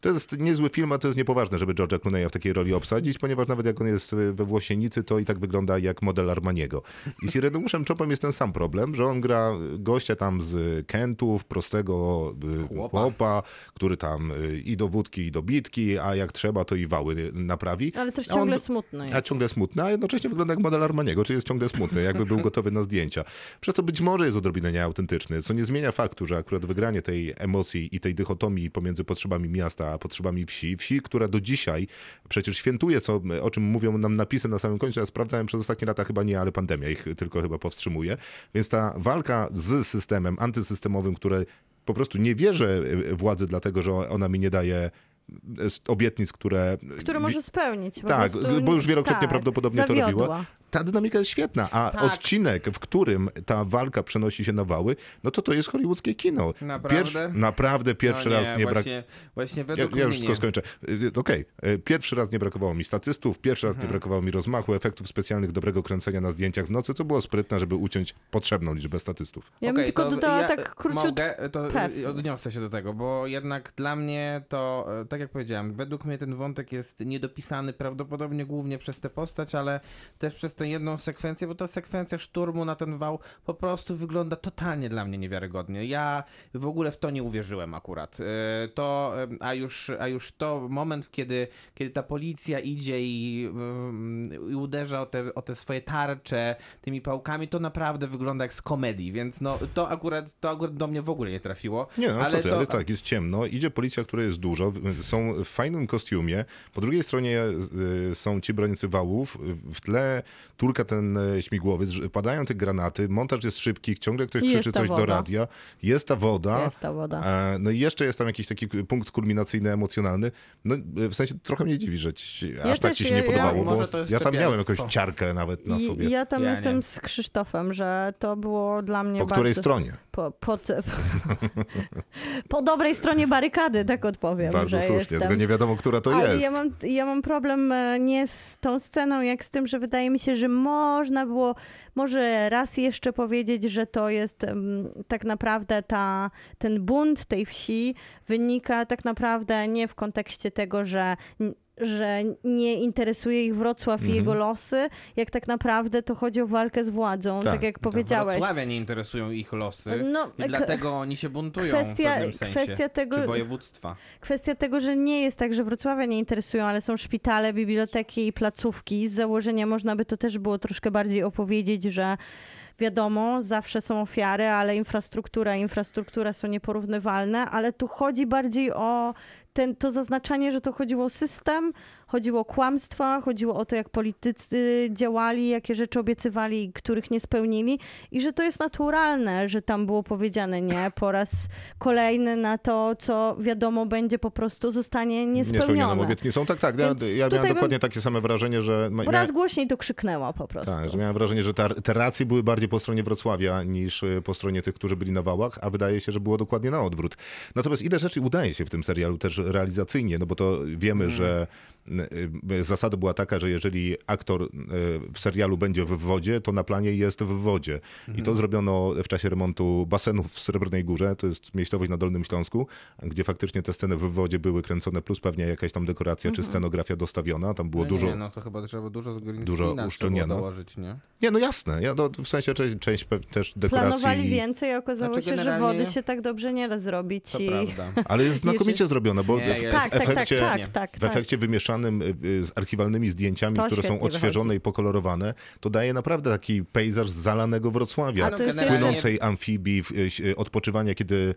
To jest niezły film, a to jest niepoważne, żeby George'a Clooney'a w takiej roli obsadzić, ponieważ nawet jak on jest we Włosienicy, to i tak wygląda jak model Armaniego. I z Ireneuszem Czopem jest ten sam problem, że on gra gościa tam z Kentów, prostego y, Chłopa. chłopa, który tam y, i do wódki, i do bitki, a jak trzeba, to i wały naprawi. Ale też A on- ciągle smutny A jest. ciągle smutny, a jednocześnie wygląda jak model Armaniego, czyli jest ciągle smutny, jakby był gotowy na zdjęcia. Przez to być może jest odrobinę nieautentyczny, co nie zmienia faktu, że akurat wygranie tej emocji i tej dychotomii pomiędzy potrzebami miasta potrzebami wsi, wsi, która do dzisiaj przecież świętuje, co, o czym mówią nam napisy na samym końcu, ja sprawdzałem przez ostatnie lata chyba nie, ale pandemia ich tylko chyba powstrzymuje, więc ta walka z systemem antysystemowym, które po prostu nie wierzę władzy dlatego, że ona mi nie daje e, obietnic, które... Który może spełnić. po Tak, prostu, bo już wielokrotnie tak, prawdopodobnie to zawiodła. robiła. Ta dynamika jest świetna, a Tak. odcinek, w którym ta walka przenosi się na wały, no to to jest hollywoodzkie kino. Naprawdę? naprawdę pierwszy no raz nie brak... właśnie, właśnie Ja, według ja już tylko skończę. Y, Okej, y, pierwszy raz nie brakowało mi statystów, pierwszy raz Mhm. nie brakowało mi rozmachu, efektów specjalnych, dobrego kręcenia na zdjęciach w nocy, co było sprytne, żeby uciąć potrzebną liczbę statystów. Ja bym Okej, tylko to dodała ja, tak króciutko. Mogę, to y, odniosę się do tego, bo jednak dla mnie to, e, tak jak powiedziałem, według mnie ten wątek jest niedopisany prawdopodobnie głównie przez tę postać, ale też przez tę jedną sekwencję, bo ta sekwencja szturmu na ten wał po prostu wygląda totalnie dla mnie niewiarygodnie. Ja w ogóle w to nie uwierzyłem akurat. E, To, e, a już, a już to moment, kiedy, kiedy ta policja idzie i, mm, i uderza o te, o te swoje tarcze tymi pałkami, to naprawdę wygląda jak z komedii, więc no to akurat, to akurat do mnie w ogóle nie trafiło. Nie, no ale co ty, to, ale tak, jest ciemno, idzie policja, która jest dużo, są w fajnym kostiumie, po drugiej stronie y, są ci bronicy wałów, w tle turka ten e, śmigłowiec, padają te granaty, montaż jest szybki, ciągle ktoś jest krzyczy coś do woda. radia, jest ta woda, Jest ta woda. E, No i jeszcze jest tam jakiś taki punkt kulminacyjny, emocjonalny. No w sensie trochę mnie dziwi, że ci, Ja aż tak ci się nie ja- ja- podobało, Może bo ja tam miałem jakąś ciarkę nawet na sobie. I ja tam Ja jestem nie. z Krzysztofem, że to było dla mnie Po bardzo... której stronie? Po, po, [laughs] po dobrej stronie barykady, tak odpowiem. Bardzo że słusznie, jestem. nie wiadomo, która to Ale jest. ja mam, ja mam problem e, nie z tą sceną, jak z tym, że wydaje mi się, że można było może raz jeszcze powiedzieć, że to jest tak naprawdę ta, ten bunt tej wsi wynika tak naprawdę nie w kontekście tego, że że nie interesuje ich Wrocław Mhm. i jego losy, jak tak naprawdę to chodzi o walkę z władzą, tak, Tak. jak powiedziałeś. Wrocławia nie interesują ich losy No, i dlatego oni się buntują kwestia- w pewnym sensie. kwestia tego- Czy województwa. Kwestia tego, że nie jest tak, że Wrocławia nie interesują, ale są szpitale, biblioteki i placówki. Z założenia można by to też było troszkę bardziej opowiedzieć, że wiadomo, zawsze są ofiary, ale infrastruktura infrastruktura są nieporównywalne, ale tu chodzi bardziej o ten, to zaznaczanie, że to chodziło o system, chodziło o kłamstwa, chodziło o to, jak politycy działali, jakie rzeczy obiecywali, których nie spełnili i że to jest naturalne, że tam było powiedziane nie po raz kolejny na to, co wiadomo będzie po prostu zostanie Niespełnioną niespełnione. obietnicą. Tak, tak. Ja, Więc ja tutaj miałem bym- dokładnie takie same wrażenie, że... raz głośniej to krzyknęła po prostu. Tak, że miałem wrażenie, że ta, te racje były bardziej po stronie Wrocławia niż y, po stronie tych, którzy byli na wałach, a wydaje się, że było dokładnie na odwrót. Natomiast ile rzeczy udaje się w tym serialu też realizacyjnie, no bo to wiemy, Mhm. że zasada była taka, że jeżeli aktor y, w serialu będzie w wodzie, to na planie jest w wodzie. I Mhm. to zrobiono w czasie remontu basenów w Srebrnej Górze, to jest miejscowość na Dolnym Śląsku, gdzie faktycznie te sceny w wodzie były kręcone, plus pewnie jakaś tam dekoracja czy scenografia dostawiona. Tam było Mhm. No dużo... Nie, no to chyba trzeba dużo z green dużo uszczelniano. dołożyć, nie? Nie, no jasne. Ja, no, w sensie część, część też dekoracji. Planowali więcej, a okazało Znaczy, się, że generalnie- wody się tak dobrze nie da zrobić. To i... prawda. Ale jest [laughs] znakomicie zrobione, bo Nie, w, jest- Tak, w tak, tak, efekcie, tak, tak, w tak. efekcie wymieszanym y, y, z archiwalnymi zdjęciami, To które są odświeżone wychodzi. i pokolorowane, to daje naprawdę taki pejzaż zalanego Wrocławia. A Płynącej amfibii, w- y, odpoczywania, kiedy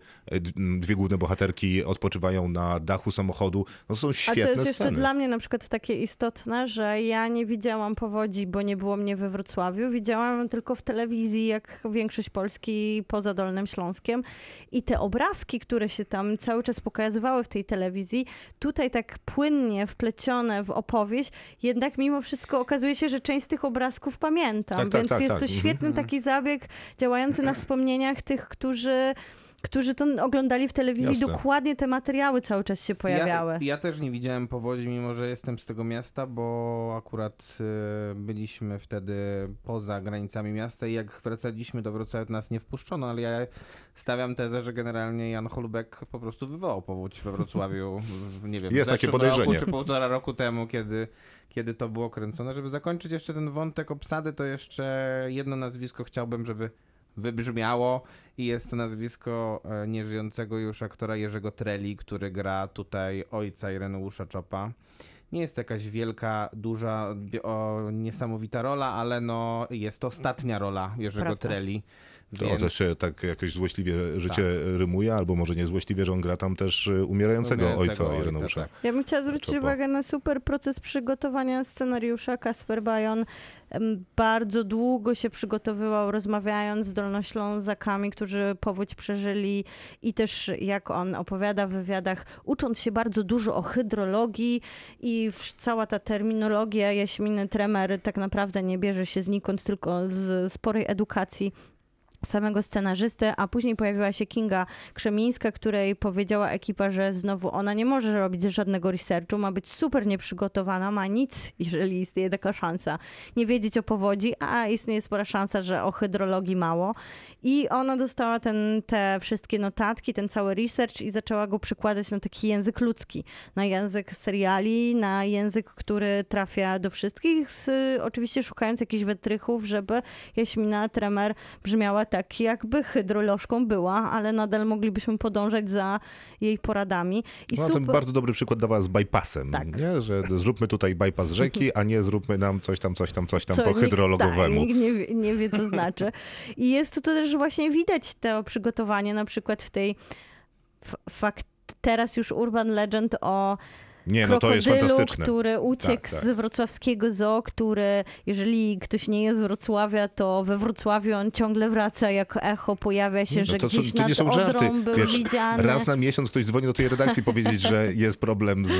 dwie główne bohaterki odpoczywają na dachu samochodu. No są A świetne to jest jeszcze sceny. dla mnie na przykład takie istotne, że ja nie widziałam powodzi, bo nie było mnie we Wrocławiu. Widziałam tylko w telewizji, jak większość Polski poza Dolnym Śląskiem. I te obrazki, które się tam cały czas pokazywały w tej telewizji, tutaj tak płynnie wplecione w opowieść, jednak mimo wszystko okazuje się, że część z tych obrazków pamiętam. Tak, tak, Więc tak, jest tak. to Mhm. świetny taki zabieg działający na wspomnieniach tych, którzy którzy to oglądali w telewizji, Jasne. dokładnie te materiały cały czas się pojawiały. Ja, ja też nie widziałem powodzi, mimo że jestem z tego miasta, bo akurat y, byliśmy wtedy poza granicami miasta i jak wracaliśmy do Wrocławia, to nas nie wpuszczono, ale ja stawiam tezę, że generalnie Jan Holubek po prostu wywołał powódź we Wrocławiu, w- nie wiem, Jest takie podejrzenie. Roku, czy półtora roku temu, kiedy, kiedy to było kręcone. Żeby zakończyć jeszcze ten wątek obsady, to jeszcze jedno nazwisko chciałbym, żeby wybrzmiało i jest to nazwisko e, nieżyjącego już aktora Jerzego Treli, który gra tutaj ojca Ireneusza Czopa. Nie jest to jakaś wielka, duża, o, niesamowita rola, ale no jest to ostatnia rola Jerzego Prawda. Treli. To Więc też się tak jakoś złośliwie życie rymuje, albo może nie złośliwie, że on gra tam też y, umierającego, umierającego ojca Ireneusza. tak. Ja bym chciała zwrócić Czopa. uwagę na super proces przygotowania scenariusza. Kasper Bajon bardzo długo się przygotowywał, rozmawiając z dolnoślązakami, którzy powódź przeżyli i też, jak on opowiada w wywiadach, ucząc się bardzo dużo o hydrologii i cała ta terminologia Jaśminy Tremer tak naprawdę nie bierze się znikąd, tylko z sporej edukacji samego scenarzysty, a później pojawiła się Kinga Krzemińska, której powiedziała ekipa, że znowu ona nie może robić żadnego researchu, ma być super nieprzygotowana, ma nic, jeżeli istnieje taka szansa, nie wiedzieć o powodzi, a istnieje spora szansa, że o hydrologii mało. I ona dostała ten, te wszystkie notatki, ten cały research i zaczęła go przykładać na taki język ludzki, na język seriali, na język, który trafia do wszystkich, z, oczywiście szukając jakichś wytrychów, żeby Jaśmina Tremer brzmiała tak, jakby hydrolożką była, ale nadal moglibyśmy podążać za jej poradami. I No, ten super. bardzo dobry przykład dawała z bypassem, Tak. nie? że zróbmy tutaj bypass rzeki, a nie zróbmy nam coś tam, coś tam, coś tam co po nikt- hydrologowemu. Tak, nikt nie, wie- nie wie, co znaczy. I jest tu też właśnie widać to przygotowanie, na przykład w tej fakt, teraz już urban legend o Nie, no to jest krokodylu, fantastyczne. który uciekł Tak, tak. z wrocławskiego zoo, który, jeżeli ktoś nie jest z Wrocławia, to we Wrocławiu on ciągle wraca jako echo, pojawia się, Nie, no że to, są, gdzieś to nad nie są żarty. Był Wiesz, widziany. raz na miesiąc ktoś dzwoni do tej redakcji powiedzieć, że [laughs] jest problem z,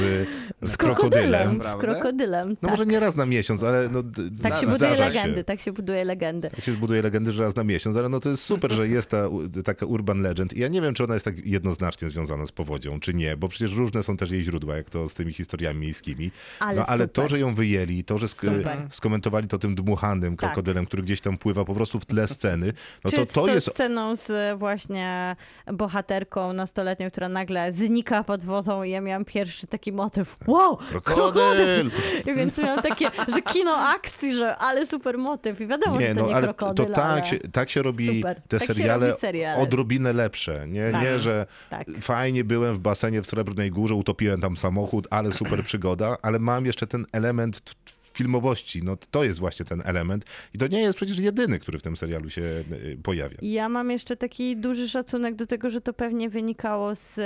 z z krokodylem. Z krokodylem, No tak. może nie raz na miesiąc, ale no, Tak się buduje się. legendy, tak się buduje legendy. Tak się zbuduje legendy, że raz na miesiąc, ale no to jest super, że jest ta taka urban legend. I ja nie wiem, czy ona jest tak jednoznacznie związana z powodzią, czy nie, bo przecież różne są też jej źródła, jak to z tymi historiami miejskimi. Ale no ale to, że ją wyjęli, to, że sk- Super. skomentowali to tym dmuchanym Tak. krokodylem, który gdzieś tam pływa po prostu w tle sceny, no Czy to to jest sceną z właśnie bohaterką nastoletnią, która nagle znika pod wodą i ja miałam pierwszy taki motyw. Wow! krokodyl! I więc miałam takie, że kino akcji, że ale super motyw. I wiadomo, że Nie, to no nie ale krokodyl, to tak, ale... się, tak się robi Super. te Tak seriale, robi seriale. odrobinę lepsze. Nie, Tak. nie że Tak. fajnie byłem w basenie w Srebrnej Górze, utopiłem tam samochód, ale super [clears throat] przygoda, ale mam jeszcze ten element filmowości. No to jest właśnie ten element i to nie jest przecież jedyny, który w tym serialu się y, pojawia. Ja mam jeszcze taki duży szacunek do tego, że to pewnie wynikało z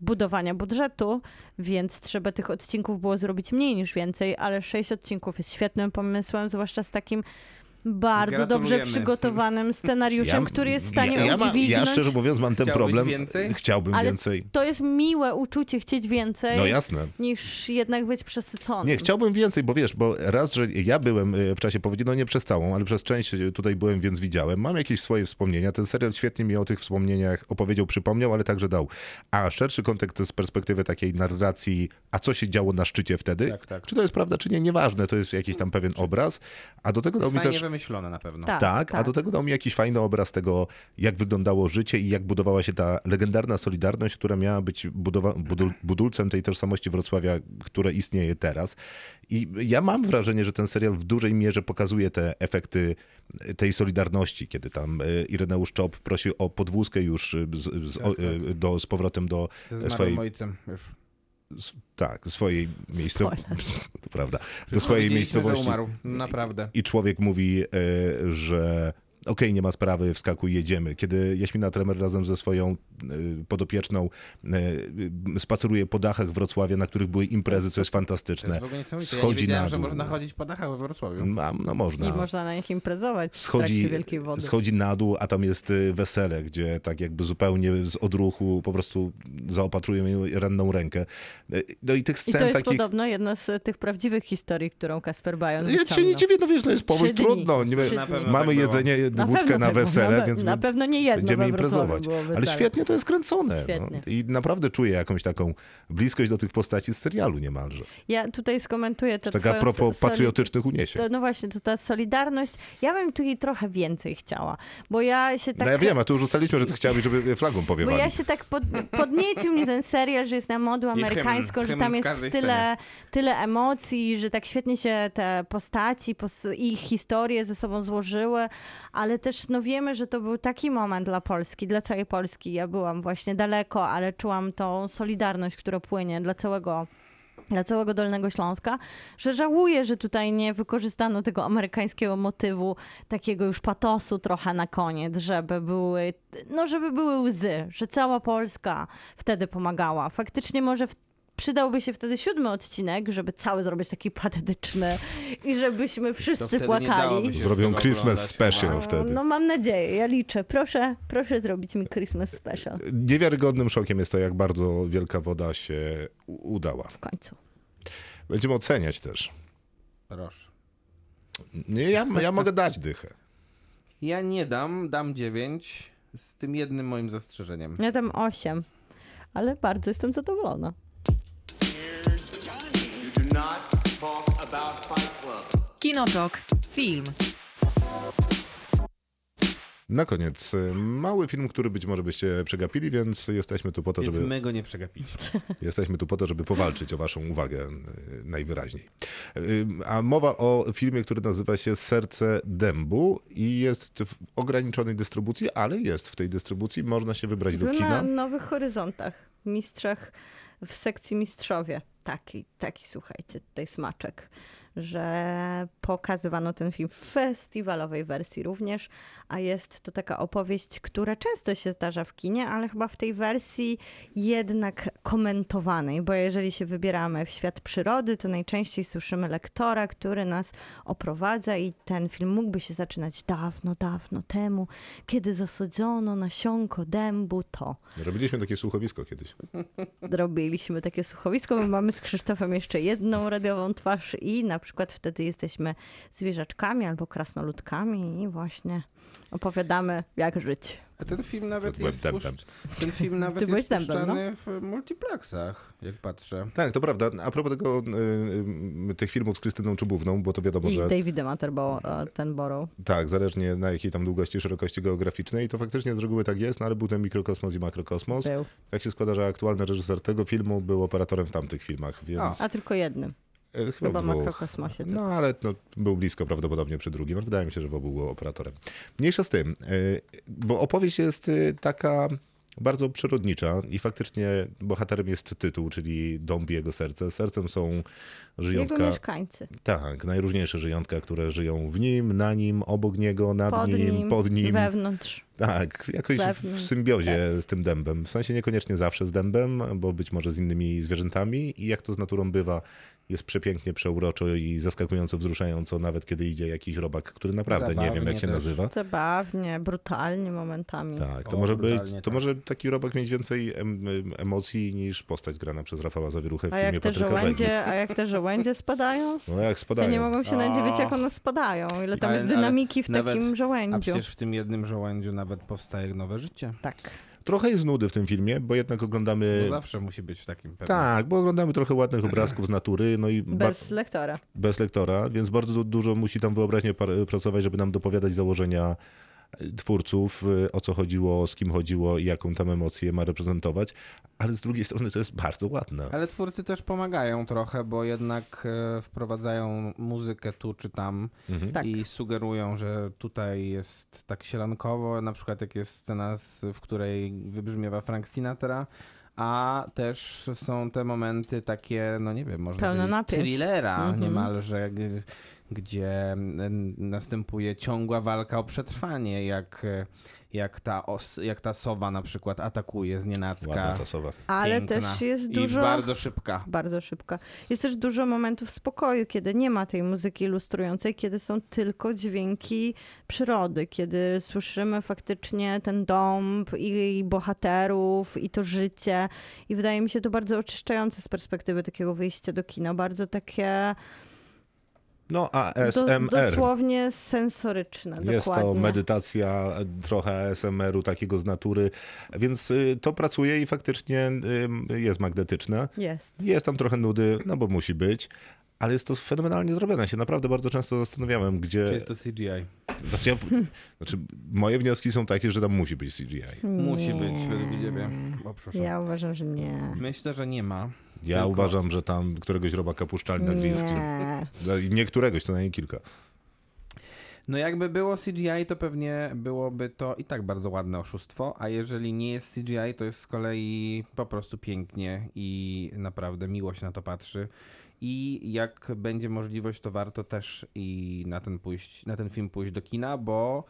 budowania budżetu, więc trzeba tych odcinków było zrobić mniej niż więcej, ale sześć odcinków jest świetnym pomysłem, zwłaszcza z takim bardzo dobrze przygotowanym scenariuszem, który jest w stanie ja, ja, ma, ja udźwignąć. szczerze mówiąc mam ten Chciałbyś problem. więcej? Chciałbym Ale więcej. To jest miłe uczucie chcieć więcej, No jasne. niż jednak być przesyconym. Nie, chciałbym więcej, bo wiesz, bo raz, że ja byłem y, w czasie powodzi, no nie przez całą, ale przez część tutaj byłem, więc widziałem. Mam jakieś swoje wspomnienia. Ten serial świetnie mi o tych wspomnieniach opowiedział, przypomniał, ale także dał. A szerszy kontekst z perspektywy takiej narracji, a co się działo na szczycie wtedy? Tak, tak. Czy to jest prawda, czy nie, nieważne, to jest jakiś tam pewien obraz. A do tego dał mi też... wymyślone na pewno. Tak, Tak, a tak. do tego dał mi jakiś fajny obraz tego, jak wyglądało życie i jak budowała się ta legendarna Solidarność, która miała być budowa- budul- budulcem tej tożsamości Wrocławia, które istnieje teraz. I ja mam wrażenie, że ten serial w dużej mierze pokazuje te efekty tej Solidarności, kiedy tam y, Ireneusz Czop prosi o podwózkę już z, z, o, y, do, z powrotem do swojej, ojcem już. Tak, swojej miejscowości, [laughs] to prawda, do swojej że miejscowości umarł. Naprawdę. i człowiek mówi, e, że okej, nie ma sprawy, wskakuj, jedziemy. Kiedy Jaśmina Tremer razem ze swoją e, podopieczną e, spaceruje po dachach Wrocławia, na których były imprezy, co jest To fantastyczne. jest w ogóle niesamowite. Ja nie Schodzi wiedziałem, na że dół. można chodzić po dachach we Wrocławiu. Mam, no można. I można na nich imprezować w Schodzi, trakcie Wielkiej Wody. schodzi na dół, a tam jest y, wesele, gdzie tak jakby zupełnie z odruchu po prostu zaopatrują jej ranną rękę. Y, No i tych I scen to jest takich... podobno jedna z tych prawdziwych historii, którą Kasper Bajon Ja się nie wyciągnął. dziwię, no wiesz, no jest dni. trudno. Nie, Mamy tak było. Na wódkę pewno na wesele, na, więc na pewno nie jedno będziemy imprezować. Ale świetnie to jest kręcone. Świetnie. No. I naprawdę czuję jakąś taką bliskość do tych postaci z serialu niemalże. Ja tutaj skomentuję tę Taka a propos patriotycznych uniesień. To, no właśnie, to ta solidarność. Ja bym tu jej trochę więcej chciała, bo ja się tak... No ja wiem, a tu już ustaliliśmy, że ty chciałbyś, żeby flagą Bo powiewali. ja się tak pod, podniecił mnie ten serial, że jest na modę hymn, amerykańską, że tam jest tyle, tyle emocji, że tak świetnie się te postaci, pos- ich historie ze sobą złożyły, ale też no wiemy, że to był taki moment dla Polski, dla całej Polski. Ja byłam właśnie daleko, ale czułam tą solidarność, która płynie dla całego dla całego Dolnego Śląska, że żałuję, że tutaj nie wykorzystano tego amerykańskiego motywu, takiego już patosu trochę na koniec, żeby były, no żeby były łzy, że cała Polska wtedy pomagała. Faktycznie może w, przydałby się wtedy siódmy odcinek, żeby cały zrobić taki patetyczny i żebyśmy wszyscy płakali. Zrobią Christmas special No, wtedy. no mam nadzieję, ja liczę. Proszę, proszę zrobić mi Christmas special Niewiarygodnym szokiem jest to, jak bardzo Wielka Woda się udała. w końcu. Będziemy oceniać też. Proszę. Nie, ja, ja mogę dać dychę. Ja nie dam, dam 9 z tym jednym moim zastrzeżeniem. Ja tam osiem, ale bardzo jestem zadowolona. Kinotok. Film. Na koniec, y, mały film, który być może byście przegapili, więc jesteśmy tu po to, Więc żeby, my go nie przegapiliśmy. [laughs] jesteśmy tu po to, żeby powalczyć o waszą uwagę y, najwyraźniej. Y, A mowa o filmie, który nazywa się Serce Dębu i jest w ograniczonej dystrybucji, ale jest w tej dystrybucji, można się wybrać do Był na kina. Nowych Horyzontach, mistrzach w sekcji mistrzowie. Taki, taki słuchajcie, tutaj smaczek, że pokazywano ten film w festiwalowej wersji również, a jest to taka opowieść, która często się zdarza w kinie, ale chyba w tej wersji jednak komentowanej, bo jeżeli się wybieramy w świat przyrody, to najczęściej słyszymy lektora, który nas oprowadza i ten film mógłby się zaczynać dawno, dawno temu, kiedy zasadzono nasionko dębu, to Robiliśmy takie słuchowisko kiedyś. [laughs] robiliśmy takie słuchowisko. My mamy z Krzysztofem jeszcze jedną radiową twarz i na przykład wtedy jesteśmy zwierzaczkami albo krasnoludkami i właśnie opowiadamy, jak żyć. A ten film nawet Byłem jest, puszcz... ten film [laughs] nawet jest dębem, puszczany w multiplexach, jak patrzę. Tak, to prawda. A propos tego, y, y, tych filmów z Krystyną Czubówną, bo to wiadomo, I że Davidem Attenborough, ten Borough. tak, zależnie na jakiej tam długości, szerokości geograficznej, to faktycznie z reguły tak jest, no ale był ten mikrokosmos i makrokosmos. Był. Tak się składa, że aktualny reżyser tego filmu był operatorem w tamtych filmach, więc A tylko jednym. E, chyba, Chyba w dwóch. makrokosmosie. No ale no, był blisko prawdopodobnie przy drugim, wydaje mi się, że w obu był operatorem. Mniejsza z tym, e, bo opowieść jest e, taka bardzo przyrodnicza i faktycznie bohaterem jest tytuł, czyli i jego serce. Sercem są Jego żyjątka, mieszkańcy. tak, najróżniejsze żyjątka, które żyją w nim, na nim, obok niego, nad Pod nim, nim, pod nim. wewnątrz. Tak, jakoś w, symbiozie z tym dębem. W sensie niekoniecznie zawsze z dębem, bo być może z innymi zwierzętami i jak to z naturą bywa, jest przepięknie, przeuroczo i zaskakująco wzruszająco, nawet kiedy idzie jakiś robak, który naprawdę nie wiem Zabawnie jak się też. nazywa. Zabawnie, brutalnie momentami. Tak, to O, może być, to tak. może taki robak mieć więcej em, em, emocji niż postać grana przez Rafała Zawieruchę w A filmie jak, te Patryka żołędzie, a jak te żołędzie spadają? No jak Ja spadają. nie mogą się nadziwić, jak one spadają. Ile tam Ale- jest dynamiki w nawet- takim A żołędziu. przecież w tym jednym żołędziu nawet powstaje nowe życie. Tak. Trochę jest nudy w tym filmie, bo jednak oglądamy... Bo zawsze musi być w takim pewnym. Tak, bo oglądamy trochę ładnych obrazków z natury, no i ba- Bez lektora. bez lektora, więc bardzo du- dużo musi tam wyobraźnie par- pracować, żeby nam dopowiadać założenia twórców, e, o co chodziło, z kim chodziło i jaką tam emocję ma reprezentować, ale z drugiej strony to jest bardzo ładne. Ale twórcy też pomagają trochę, bo jednak e, wprowadzają muzykę tu czy tam Mhm. Tak. i sugerują, że tutaj jest tak sielankowo, na przykład jak jest scena, w której wybrzmiewa Frank Sinatra, a też są te momenty takie, no nie wiem, można Pełne powiedzieć, napięć. thrillera Mhm. niemalże, g- gdzie mm, następuje ciągła walka o przetrwanie, jak, jak, ta, os, jak ta sowa na przykład atakuje z nienacka. Ładna ta sowa. Ale też jest I dużo... bardzo szybka. Bardzo szybka. Jest też dużo momentów spokoju, kiedy nie ma tej muzyki ilustrującej, kiedy są tylko dźwięki przyrody, kiedy słyszymy faktycznie ten dąb i, i bohaterów i to życie. I wydaje mi się to bardzo oczyszczające z perspektywy takiego wyjścia do kina. Bardzo takie No, Do, ASMR. dosłownie sensoryczne, Jest dokładnie. to medytacja, trochę ASMR-u takiego z natury, więc y, to pracuje i faktycznie y, jest magnetyczne. Jest. Jest tam trochę nudy, no bo musi być, ale jest to fenomenalnie zrobione. Ja się naprawdę bardzo często zastanawiałem, gdzie... Czy jest to CGI? Znaczy, ja, znaczy, moje wnioski są takie, że tam musi być CGI. Musi być według ciebie. O. Ja uważam, że nie. Myślę, że nie ma. Ja Tylko- uważam, że tam któregoś robaka puszczali nad Wilskim. Nie. No Nie któregoś, to najmniej kilka. No jakby było CGI, to pewnie byłoby to i tak bardzo ładne oszustwo, a jeżeli nie jest CGI, to jest z kolei po prostu pięknie i naprawdę miło się na to patrzy. I jak będzie możliwość, to warto też i na ten, pójść, na ten film pójść do kina, bo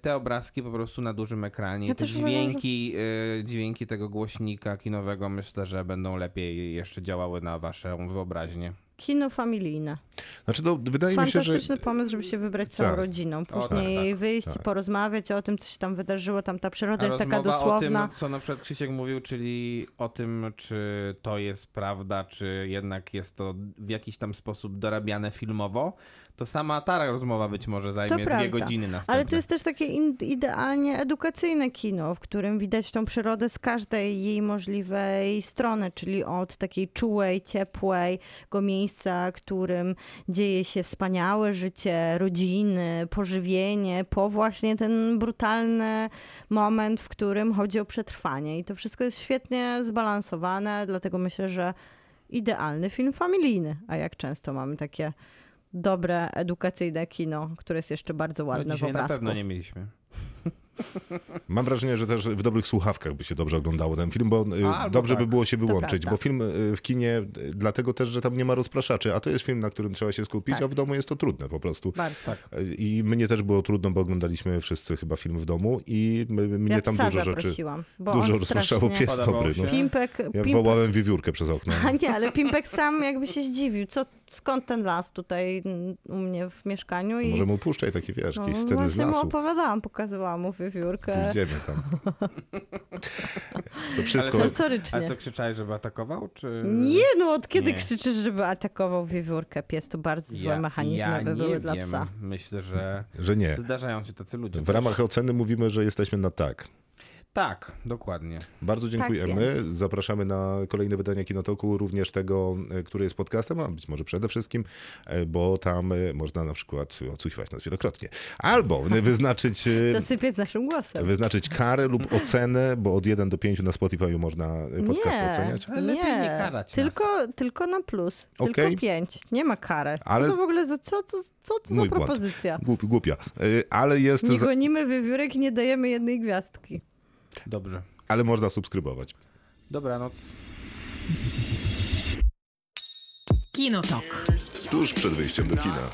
te obrazki po prostu na dużym ekranie, Ja te że- dźwięki, e, dźwięki tego głośnika kinowego myślę, że będą lepiej jeszcze działały na waszą wyobraźnię. Kino familijne. Znaczy, no, wydaje mi się, że... Fantastyczny pomysł, żeby się wybrać całą Tak. rodziną. tak, Później tak, wyjść, tak. porozmawiać o tym, co się tam wydarzyło. Tam ta przyroda A jest taka dosłowna. o tym, co na przykład Krzysiek mówił, czyli o tym, czy to jest prawda, czy jednak jest to w jakiś tam sposób dorabiane filmowo, to sama ta rozmowa być może zajmie dwie prawda. godziny następne. Ale to jest też takie idealnie edukacyjne kino, w którym widać tą przyrodę z każdej jej możliwej strony, czyli od takiej czułej, ciepłego miejsca, którym dzieje się wspaniałe życie rodziny, pożywienie, po właśnie ten brutalny moment, w którym chodzi o przetrwanie. I to wszystko jest świetnie zbalansowane, dlatego myślę, że idealny film familijny. A jak często mamy takie dobre, edukacyjne kino, które jest jeszcze bardzo no, ładne w dzisiaj na obrazku. pewno nie mieliśmy. Mam wrażenie, że też w dobrych słuchawkach by się dobrze oglądało ten film, bo y, Albo dobrze by tak. było się wyłączyć, bo film y, w kinie y, dlatego też, że tam nie ma rozpraszaczy, a to jest film, na którym trzeba się skupić, Tak. a w domu jest to trudne po prostu. Bardzo. Y, I mnie też było trudno, bo oglądaliśmy wszyscy chyba film w domu i my, mnie ja tam dużo rzeczy, dużo rozpraszało. Pies dobry. No. Pimpek, Ja Pimpek... wołałem wiewiórkę przez okno. A nie, ale Pimpek sam jakby się zdziwił, co, skąd ten las tutaj mm, u mnie w mieszkaniu i Może mu puszczaj takie, wiesz, no, jakieś sceny z właśnie mu lasu. opowiadałam, pokazywałam mu wiewiórkę. Pójdziemy tam. [laughs] To wszystko... co- Sensorycznie. A co krzyczałeś, żeby atakował? Czy... Nie, no od kiedy Nie. krzyczysz, żeby atakował wiewiórkę? Pies to bardzo złe mechanizmy ja by były wiem. dla psa. Myślę, że Że nie. zdarzają się tacy ludzie. W też. ramach oceny mówimy, że jesteśmy na tak. Tak, dokładnie. Bardzo dziękujemy. Tak. Zapraszamy na kolejne wydania Kinotoku, również tego, e, który jest podcastem, a być może przede wszystkim, e, bo tam e, można na przykład odsłuchiwać nas wielokrotnie. Albo [laughs] wyznaczyć, Zasypiać z naszym głosem. wyznaczyć karę lub ocenę, bo od 1 do 5 na Spotify można podcast nie, oceniać. Ale lepiej nie karać tylko, tylko na plus. Okej. Tylko pięć. Nie ma kary. Ale- Co to w ogóle za, co to, co to za Mój błąd. propozycja? Głup, głupia. Ale jest, Nie za, gonimy wiewiórek i nie dajemy jednej gwiazdki. Dobrze. ale można subskrybować. Dobranoc. Kinotok. Tuż przed wyjściem do kina.